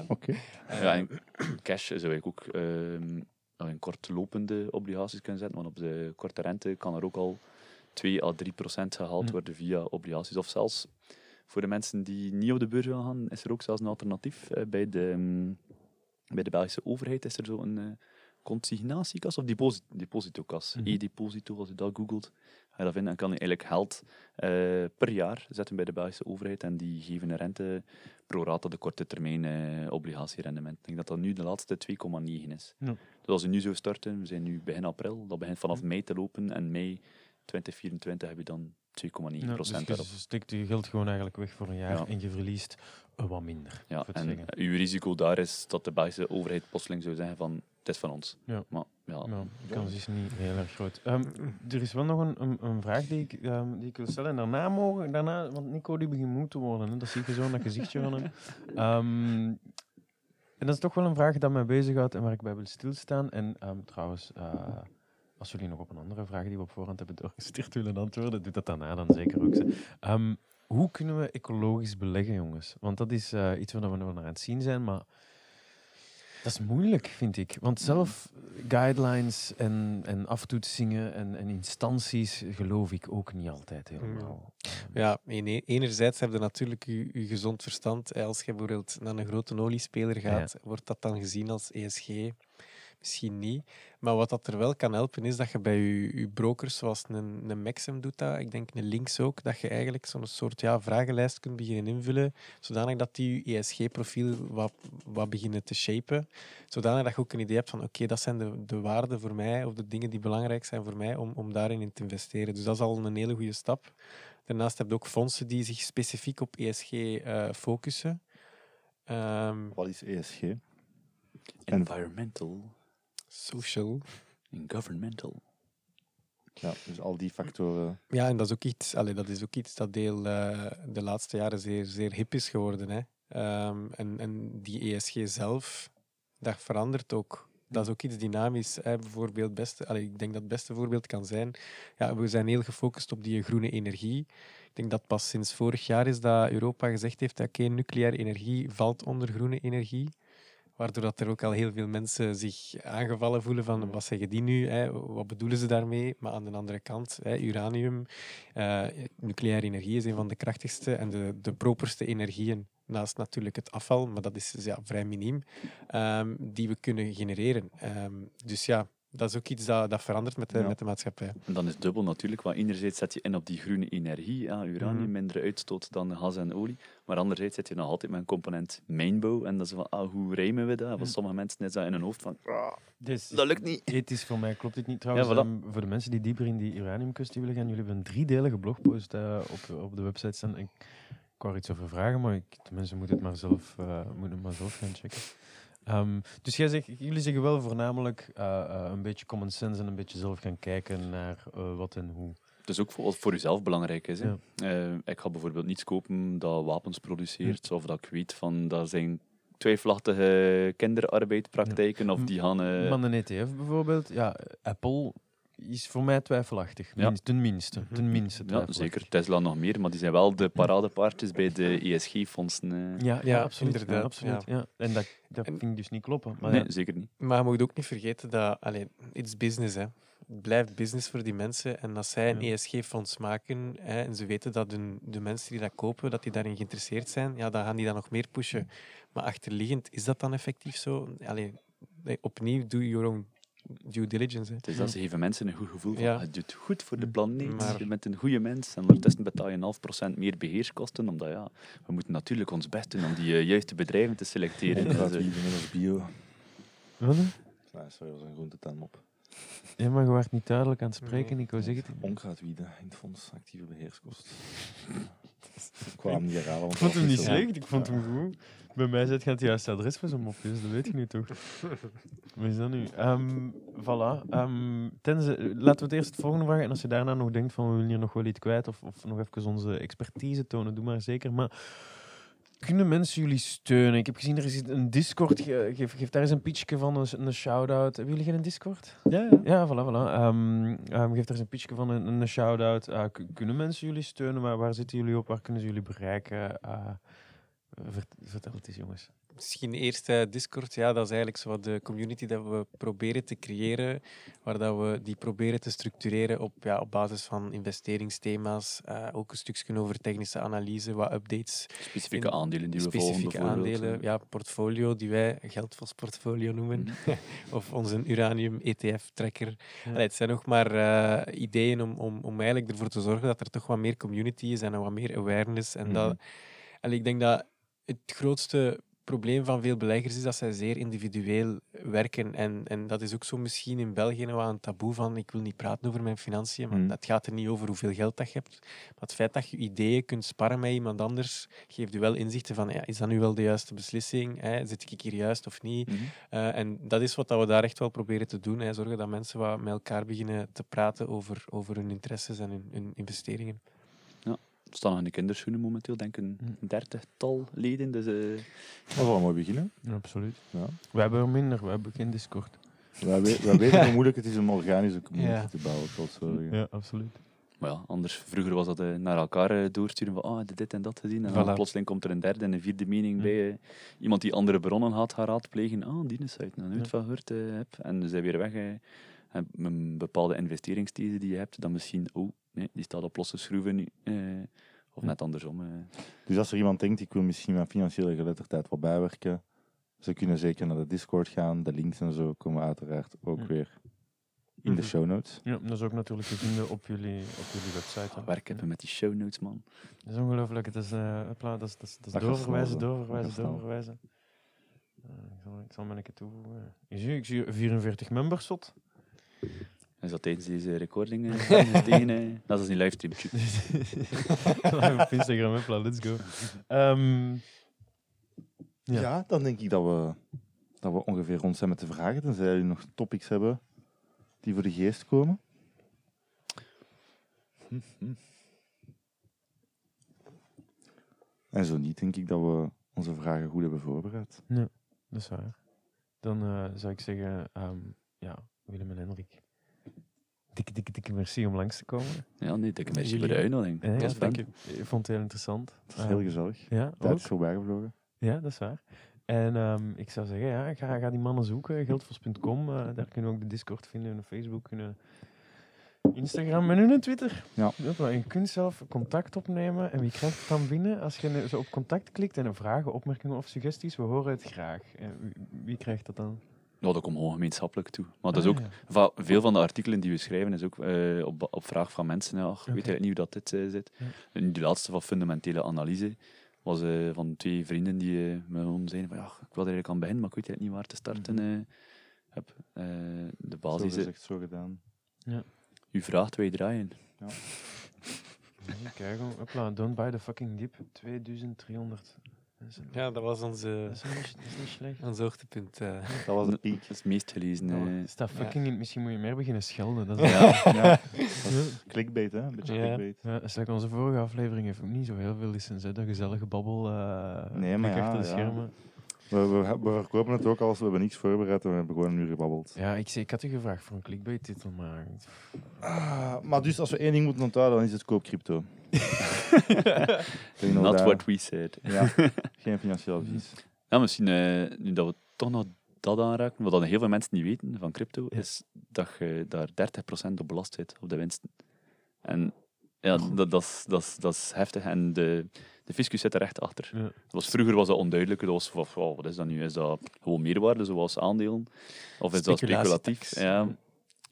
B: oké,
C: Nee. Ja,
D: en cash zou ik ook ehm, nog in kortlopende obligaties kunnen zetten, want op de korte rente kan er ook al 2 à 3 procent gehaald
A: Hm.
D: worden via obligaties. Of zelfs voor de mensen die niet op de beurs willen gaan, is er ook zelfs een alternatief. Eh, bij, de, ehm, bij de Belgische overheid is er zo een eh, consignatiekas of deposit, depositokas.
A: Mhm.
D: E-deposito, als je dat googelt, ga je dat vinden. En kan je eigenlijk geld eh, per jaar zetten bij de Belgische overheid en die geven een rente pro rata de korte termijn eh, obligatierendement. Ik denk dat dat nu de laatste 2,9 is.
A: Ja.
D: Dus als we nu zo starten, we zijn nu begin april, dat begint vanaf mei te lopen en mei 2024 heb je dan 2,9
A: Ja,
D: procent
A: dus je stikt je geld gewoon eigenlijk weg voor een jaar
D: Ja.
A: en je verliest wat minder.
D: Ja, en
A: zeggen.
D: uw risico daar is dat de Belgische overheid plotseling zou zeggen van het is van ons.
A: Ja.
D: Maar ja,
A: Nou, de kans is niet heel erg groot. Ehm, er is wel nog een, een, een vraag die ik, ehm, die ik wil stellen. En daarna mogen, daarna, want Nico die begint moe te worden. Hè. Dat zie je zo aan dat gezichtje van hem. [LAUGHS] Ehm, en dat is toch wel een vraag dat mij bezighoudt en waar ik bij wil stilstaan. En trouwens, eh, als jullie nog op een andere vraag die we op voorhand hebben doorgestuurd willen antwoorden, doe dat daarna dan zeker ook. Ze. Ehm, hoe kunnen we ecologisch beleggen, jongens? Want dat is eh, iets waar we nog naar aan het zien zijn, maar dat is moeilijk, vind ik. Want zelf guidelines en, en aftoetsingen en, en instanties geloof ik ook niet altijd helemaal.
C: Ja, ene- enerzijds heb je natuurlijk je, je gezond verstand. Als je bijvoorbeeld naar een grote oliespeler gaat, wordt dat dan gezien als ESG? Misschien niet. Maar wat dat er wel kan helpen, is dat je bij je, je brokers, zoals een, een Maxim doet dat, ik denk een Links ook, dat je eigenlijk zo'n soort ja, vragenlijst kunt beginnen invullen, zodanig dat die je ESG-profiel wat, wat beginnen te shapen. Zodanig dat je ook een idee hebt van, oké, dat zijn de, de waarden voor mij, of de dingen die belangrijk zijn voor mij, om, om daarin in te investeren. Dus dat is al een hele goede stap. Daarnaast heb je ook fondsen die zich specifiek op ESG eh, focussen. Ehm,
B: Wat is ESG?
D: environmental
C: social.
D: en governmental.
B: Ja, dus al die factoren.
C: Ja, en dat is ook iets, allee, dat, is ook iets dat deel eh, de laatste jaren zeer, zeer hip is geworden. Hè. Ehm, en, en die ESG zelf, dat verandert ook. Dat is ook iets dynamisch. Hè. Bijvoorbeeld, beste, allee, ik denk dat het beste voorbeeld kan zijn. Ja, we zijn heel gefocust op die groene energie. Ik denk dat pas sinds vorig jaar is dat Europa gezegd heeft dat oké, nucleaire energie valt onder groene energie. Waardoor dat er ook al heel veel mensen zich aangevallen voelen van wat zeggen die nu, hè? wat bedoelen ze daarmee? Maar aan de andere kant, hè, uranium, eh, nucleaire energie is een van de krachtigste en de, de properste energieën naast natuurlijk het afval, maar dat is ja, vrij miniem, ehm, die we kunnen genereren. Ehm, dus ja, dat is ook iets dat, dat verandert met de,
B: Ja.
C: met de maatschappij.
D: En dan is het dubbel natuurlijk, want enerzijds zet je in op die groene energie, ja, uranium,
C: Mhm.
D: minder uitstoot dan gas en olie, maar anderzijds zit je nog altijd met een component mijnbouw, en dat is van, ah, hoe rijmen we dat? Voor sommige mensen is dat in hun hoofd van, ah,
A: Dus
D: dat lukt niet.
A: ethisch voor mij klopt dit niet. Trouwens,
D: Ja, voilà.
A: ehm, voor de mensen die dieper in die uraniumkwestie willen gaan, jullie hebben een driedelige blogpost eh, op, op de website staan. Ik, ik wou er iets over vragen, maar ik, de mensen moeten het maar zelf, eh, moeten het maar zelf gaan checken. Ehm, dus jij zegt, jullie zeggen wel voornamelijk eh, eh, een beetje common sense en een beetje zelf gaan kijken naar eh, wat en hoe.
D: Het is ook voor, voor jezelf belangrijk is. Hè.
A: Ja.
D: Ik ga bijvoorbeeld niets kopen dat wapens produceert, of dat ik weet van dat zijn twijfelachtige kinderarbeidpraktijken, of die gaan... eh,
A: Maar een ETF bijvoorbeeld, ja, Apple is voor mij twijfelachtig.
D: Ja.
A: Minst- minste,
C: Mhm.
A: ten minste
D: ja, zeker. Tesla nog meer, maar die zijn wel de paradepaardjes bij de ESG-fondsen. eh.
A: Ja, ja,
C: Ja,
A: absoluut. Ja,
C: inderdaad,
A: absoluut ja. En dat, dat
C: En-
A: vind ik dus niet kloppen. Maar
D: nee,
A: ja.
D: zeker niet.
C: Maar je moet ook niet vergeten dat, alleen, it's business, hè. Het blijft business voor die mensen. En als zij een
A: Ja.
C: ESG-fonds maken hè, en ze weten dat hun, de mensen die dat kopen, dat die daarin geïnteresseerd zijn, ja, dan gaan die dat nog meer pushen. Maar achterliggend, is dat dan effectief zo? Allee, nee, opnieuw, do your own due diligence. Hè.
D: Is dat ze geven mensen een goed gevoel van,
C: Ja.
D: het doet goed voor de
A: Mm.
D: planeet,
C: Maar-
D: je bent een goede mens. En ondertussen betaal je een half procent meer beheerskosten, omdat ja, we moeten natuurlijk ons best doen om die eh, juiste bedrijven te selecteren.
B: Onkruid,
D: Dus, eh,
B: wieden, middels bio.
A: Wat?
B: Nee, sorry, dat was een op.
A: Ja, maar je werd niet duidelijk aan het spreken. Ik wou zeggen...
B: Onkruidwieden in het fonds actieve beheerskosten. [LAUGHS] Ik kwam hem niet herhalen.
A: Ik vond
B: dat
A: hem niet slecht, ik vond hem goed. Bij mij zit het juiste adres voor zo'n mopjes, dat weet je nu toch. Wat is dat nu? Ehm voilà. Ehm, tenzij, laten we het eerst het volgende vragen. En als je daarna nog denkt van we willen hier nog wel iets kwijt of, of nog even onze expertise tonen, doe maar zeker. Maar kunnen mensen jullie steunen? Ik heb gezien er is een Discord. Ge- Geef, geef daar eens een pitchje van, een, een shout-out. Hebben jullie geen Discord?
D: ja, ja.
A: Ja, voilà, voilà. Geef daar eens een pitchje van, een, een shout-out. Kunnen mensen jullie steunen? Waar, waar zitten jullie op? Waar kunnen ze jullie bereiken? Vert- vertel het eens, jongens.
C: Misschien eerst eh, Discord, ja, dat is eigenlijk zo wat de community dat we proberen te creëren, waar dat we die proberen te structureren op, ja, op basis van investeringsthema's, eh, ook een stukje over technische analyse, wat updates,
D: Specifieke
C: In
D: aandelen die we volgen,
C: specifieke
D: bijvoorbeeld.
C: aandelen,
D: eh.
C: ja, portfolio die wij geldvals portfolio noemen,
D: Mhm. [LAUGHS]
C: of onze uranium ETF-tracker.
A: Ja.
C: Allee, Het zijn nog maar eh, ideeën om, om, om eigenlijk ervoor te zorgen dat er toch wat meer community is en wat meer awareness. En dat,
D: Mhm.
C: allee, ik denk dat het grootste probleem van veel beleggers is dat zij zeer individueel werken. En, en dat is ook zo misschien in België wel een taboe van ik wil niet praten over mijn financiën, maar
B: Mhm.
C: het gaat er niet over hoeveel geld dat je hebt. Maar het feit dat je ideeën kunt sparren met iemand anders, geeft je wel inzichten van ja, is dat nu wel de juiste beslissing? Hè? Zit ik hier juist of niet?
D: Mhm.
C: Eh, en dat is wat dat we daar echt wel proberen te doen. Hè. Zorgen dat mensen wat met elkaar beginnen te praten over, over hun interesses en hun, hun investeringen.
D: We staan nog in de kinderschoenen momenteel, denk ik een
A: Mhm.
D: dertigtal leden. Dus, eh,
B: Dat is wel een mooi beginnen.
A: absoluut.
B: Ja.
A: We hebben er minder, we hebben geen Discord.
B: Wij, we- weten hoe moeilijk het is om organische community
C: Ja.
B: te bouwen. Het zo.
A: Ja, absoluut.
D: maar ja, anders, vroeger was dat eh, naar elkaar eh, doorsturen van ah, dit en dat gezien. En dan plotseling komt er een derde en een vierde mening
A: Mhm.
D: bij. iemand die andere bronnen had gaan raadplegen. Ah, die is uit, nou nooit
A: Ja.
D: van gehoord heb. En ze zijn weer weg. en een bepaalde investeringsthese die je hebt, dan misschien, oh, nee, die staat op losse schroeven nu. eh, of
A: Ja.
D: net andersom. eh.
B: Dus als er iemand denkt, ik wil misschien mijn financiële geletterdheid wat bijwerken, ze kunnen zeker naar de Discord gaan. De links en zo komen uiteraard ook
A: Ja.
B: weer in de
C: Mhm.
B: show notes.
A: Ja, dat is ook natuurlijk te vinden op jullie, op jullie website. hè.
D: Ah, werk hebben met die show notes, man.
A: Dat is ongelooflijk. Het is, eh, hopla, dat is, dat is, dat is doorverwijzen, doorverwijzen, doorverwijzen. Ik, zal, ik zal maar een keer toevoegen. Je ziet, ik zie 44 members zot.
D: Is dat tijdens deze recording eh, tegen, eh, dat is niet livestream.
A: Live [LAUGHS] op Instagram, hopla, let's go. Ehm, Ja.
B: Ja. dan denk ik dat we, dat we ongeveer rond zijn met de vragen. Tenzij jullie nog topics hebben die voor de geest komen. En zo niet, denk ik dat we onze vragen goed hebben voorbereid.
A: dat is waar. Dan eh, zou ik zeggen, ehm, ja, Willem en Hendrik. Dikke, dikke, dikke merci om langs te komen.
D: Ja, nee, dikke merci voor de uitnodiging.
A: Ja,
C: dank je.
A: Ik vond het heel interessant.
B: Het is heel gezellig.
A: Ja,
B: Tijd
A: ook.
B: is voorbij gevlogen.
A: Ja, dat is waar. En ehm, ik zou zeggen, ja, ga, ga die mannen zoeken, geldvos.com. eh, daar kunnen we ook de Discord vinden en de Facebook. Kunnen, Instagram en hun Twitter.
B: Ja.
A: je kunt zelf contact opnemen. En wie krijgt het dan binnen? Als je zo op contact klikt en een vragen, opmerkingen of suggesties, we horen het graag. En wie, wie krijgt dat dan?
D: Nou, dat komt gewoon gemeenschappelijk toe. Maar dat is
A: Ah,
D: ook,
A: ja.
D: va- veel van de artikelen die we schrijven is ook eh, op, op vraag van mensen. Ja, ach, ik weet eigenlijk niet hoe dat dit eh, zit.
A: Ja.
D: Die laatste van fundamentele analyse was eh, van twee vrienden die eh, me gewoon zeiden van ja, ik wil er eigenlijk aan beginnen, maar ik weet eigenlijk niet waar te starten.
A: Mhm.
D: eh. Heb, eh, de
B: Zo
D: basis, eh,
B: gezegd, zo gedaan.
D: u vraagt, wij draaien. [LAUGHS]
A: Even kijken. Hopla, don't buy the fucking dip. 2300.
C: Ja, dat was
A: dat
C: onze,
A: is, niet, dat is niet slecht.
C: ons hoogtepunt. eh.
B: Dat was de piek.
D: Dat is het meest gelezen.
A: Oh,
D: eh.
A: staat fucking in. Misschien moet je meer beginnen schelden. Dat is,
D: ja,
B: Ja, dat is clickbait, hè? Een beetje
C: Ja.
B: clickbait.
A: Ja, dat is like onze vorige aflevering heeft ook niet zo heel veel listens. Hè. Dat gezellige babbel. eh
B: Nee, maar ja,
A: achter de
B: ja.
A: schermen.
B: We, we, we verkopen het ook als we hebben niks voorbereid en we hebben gewoon een uur gebabbeld.
A: Ja, ik, zei, ik had u gevraagd voor een clickbait-titel, maar...
B: Ah, maar dus als we één ding moeten onthouden, dan is het koop crypto. [LAUGHS] [LAUGHS]
D: Not what we said.
B: Ja, geen financieel advies.
D: Ja, misschien eh, nu dat we toch nog dat aanraken, wat dan heel veel mensen niet weten van crypto,
A: Ja.
D: is dat je daar 30% op belast zit, op de winsten. En ja, dat, dat, is, dat, is, dat is heftig. En de, de fiscus zit er echt achter.
A: Ja.
D: Dat was, vroeger was dat onduidelijk. Dat was van, wow, wat is dat nu? Is dat gewoon meerwaarde, zoals aandelen? Of is dat speculatief? Ja.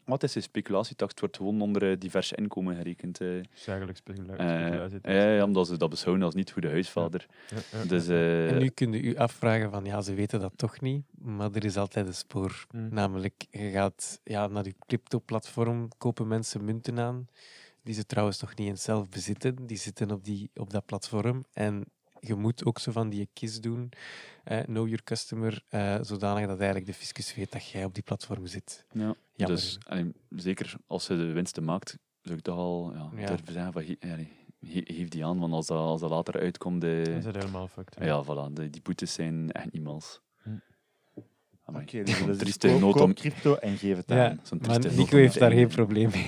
D: Wat is een speculatietax? Het wordt gewoon onder eh, diverse inkomen gerekend. eh.
A: is eigenlijk
D: Eh,
A: speculatie.
D: ja, ja, omdat ze dat beschouwen als niet goede huisvader.
A: Ja, ja,
D: Dus, eh,
C: En nu kun je u afvragen van, ja, ze weten dat toch niet, maar er is altijd een spoor.
A: Mm.
C: Namelijk, je gaat ja, naar je crypto-platform, kopen mensen munten aan, die ze trouwens nog niet eens zelf bezitten. Die zitten op, die, op dat platform. En je moet ook zo van die kies doen, eh, know your customer, eh, zodanig dat eigenlijk de fiscus weet dat jij op die platform zit.
D: Ja,
C: Jammer.
D: dus allee, zeker als ze de winsten maakt, zou ik toch al ja,
C: Ja.
D: durven zeggen van, allee, geef die aan, want als dat, als dat later uitkomt, de,
A: Dat is het helemaal fucked. hè.
D: ja, voilà, de, die boetes zijn echt niet mals. Amai.
B: Oké, dus dat is
D: trieste
B: koop, koop
D: om-
B: crypto en geef het
C: Ja,
B: aan.
D: Zo'n
C: maar Nico heeft daar geen probleem mee. [LAUGHS]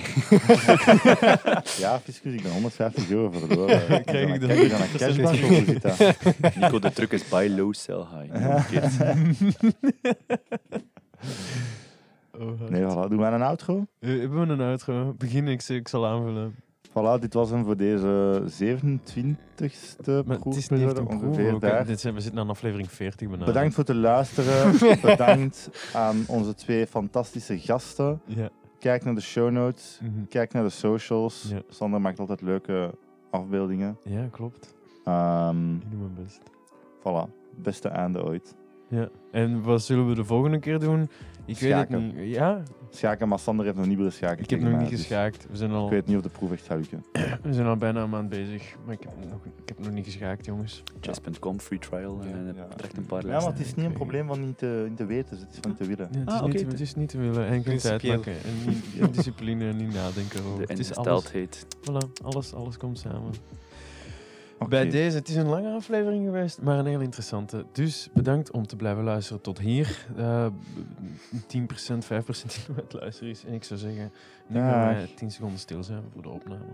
C: [LAUGHS]
B: Ja, fiscus, ik ben 150 euro verloren. [LAUGHS]
A: Krijg ik dan
B: een cashbank of hoe zit dat?
D: Nico, de truc is buy low, sell high.
A: Oh,
B: Nee, voilà. Doen wij een outro?
A: Eh, hebben we een outro? Begin, ik, ik zal aanvullen.
B: Voilà, dit was hem voor deze 27e
A: Maar het is niet echt
B: proefperiode, ongeveer
A: ook, hè.
B: daar.
A: Dit zijn, we zitten aan aflevering 40 bijna.
B: Bedankt voor het luisteren. [LAUGHS] Bedankt aan onze twee fantastische gasten.
A: Ja.
B: Kijk naar de show notes.
A: Mhm.
B: Kijk naar de socials.
A: Ja.
B: Sander maakt altijd leuke afbeeldingen.
A: ja, klopt.
B: Ehm
A: Ik doe mijn best.
B: voilà, beste einde ooit.
A: Ja. En wat zullen we de volgende keer doen? Ik weet
B: Schaken.
A: het niet. Ja,
B: Schaken, maar Sander heeft nog niet willen schaken.
A: ik heb nog
B: mij,
A: niet
B: dus
A: geschaakt. We zijn, al,
B: Ik weet niet of de proef echt gaat lukken. [CLEARS THROAT]
A: we zijn al bijna een maand bezig. Maar ik heb nog, ik heb nog niet geschaakt, jongens.
D: Chess.com, free trial.
A: Ja,
D: en
B: ja.
D: direct een paar
B: Ja, maar het is niet een probleem van niet te, niet te weten, het is van niet te willen.
A: Ja, het, is
D: Ah,
A: niet,
D: oké.
A: te- het is niet te willen. Enkel tijd maken. En, niet, discipline en niet nadenken [LAUGHS] over.
D: De
A: Het is alles,
D: ingesteldheid.
A: voilà, alles, alles komt samen. Bij deze, het is een lange aflevering geweest, maar een heel interessante. Dus bedankt om te blijven luisteren tot hier. Eh 10%, 5% die nog het luisteren is. En ik zou zeggen, nu gaan wij 10 seconden stil zijn voor de opname.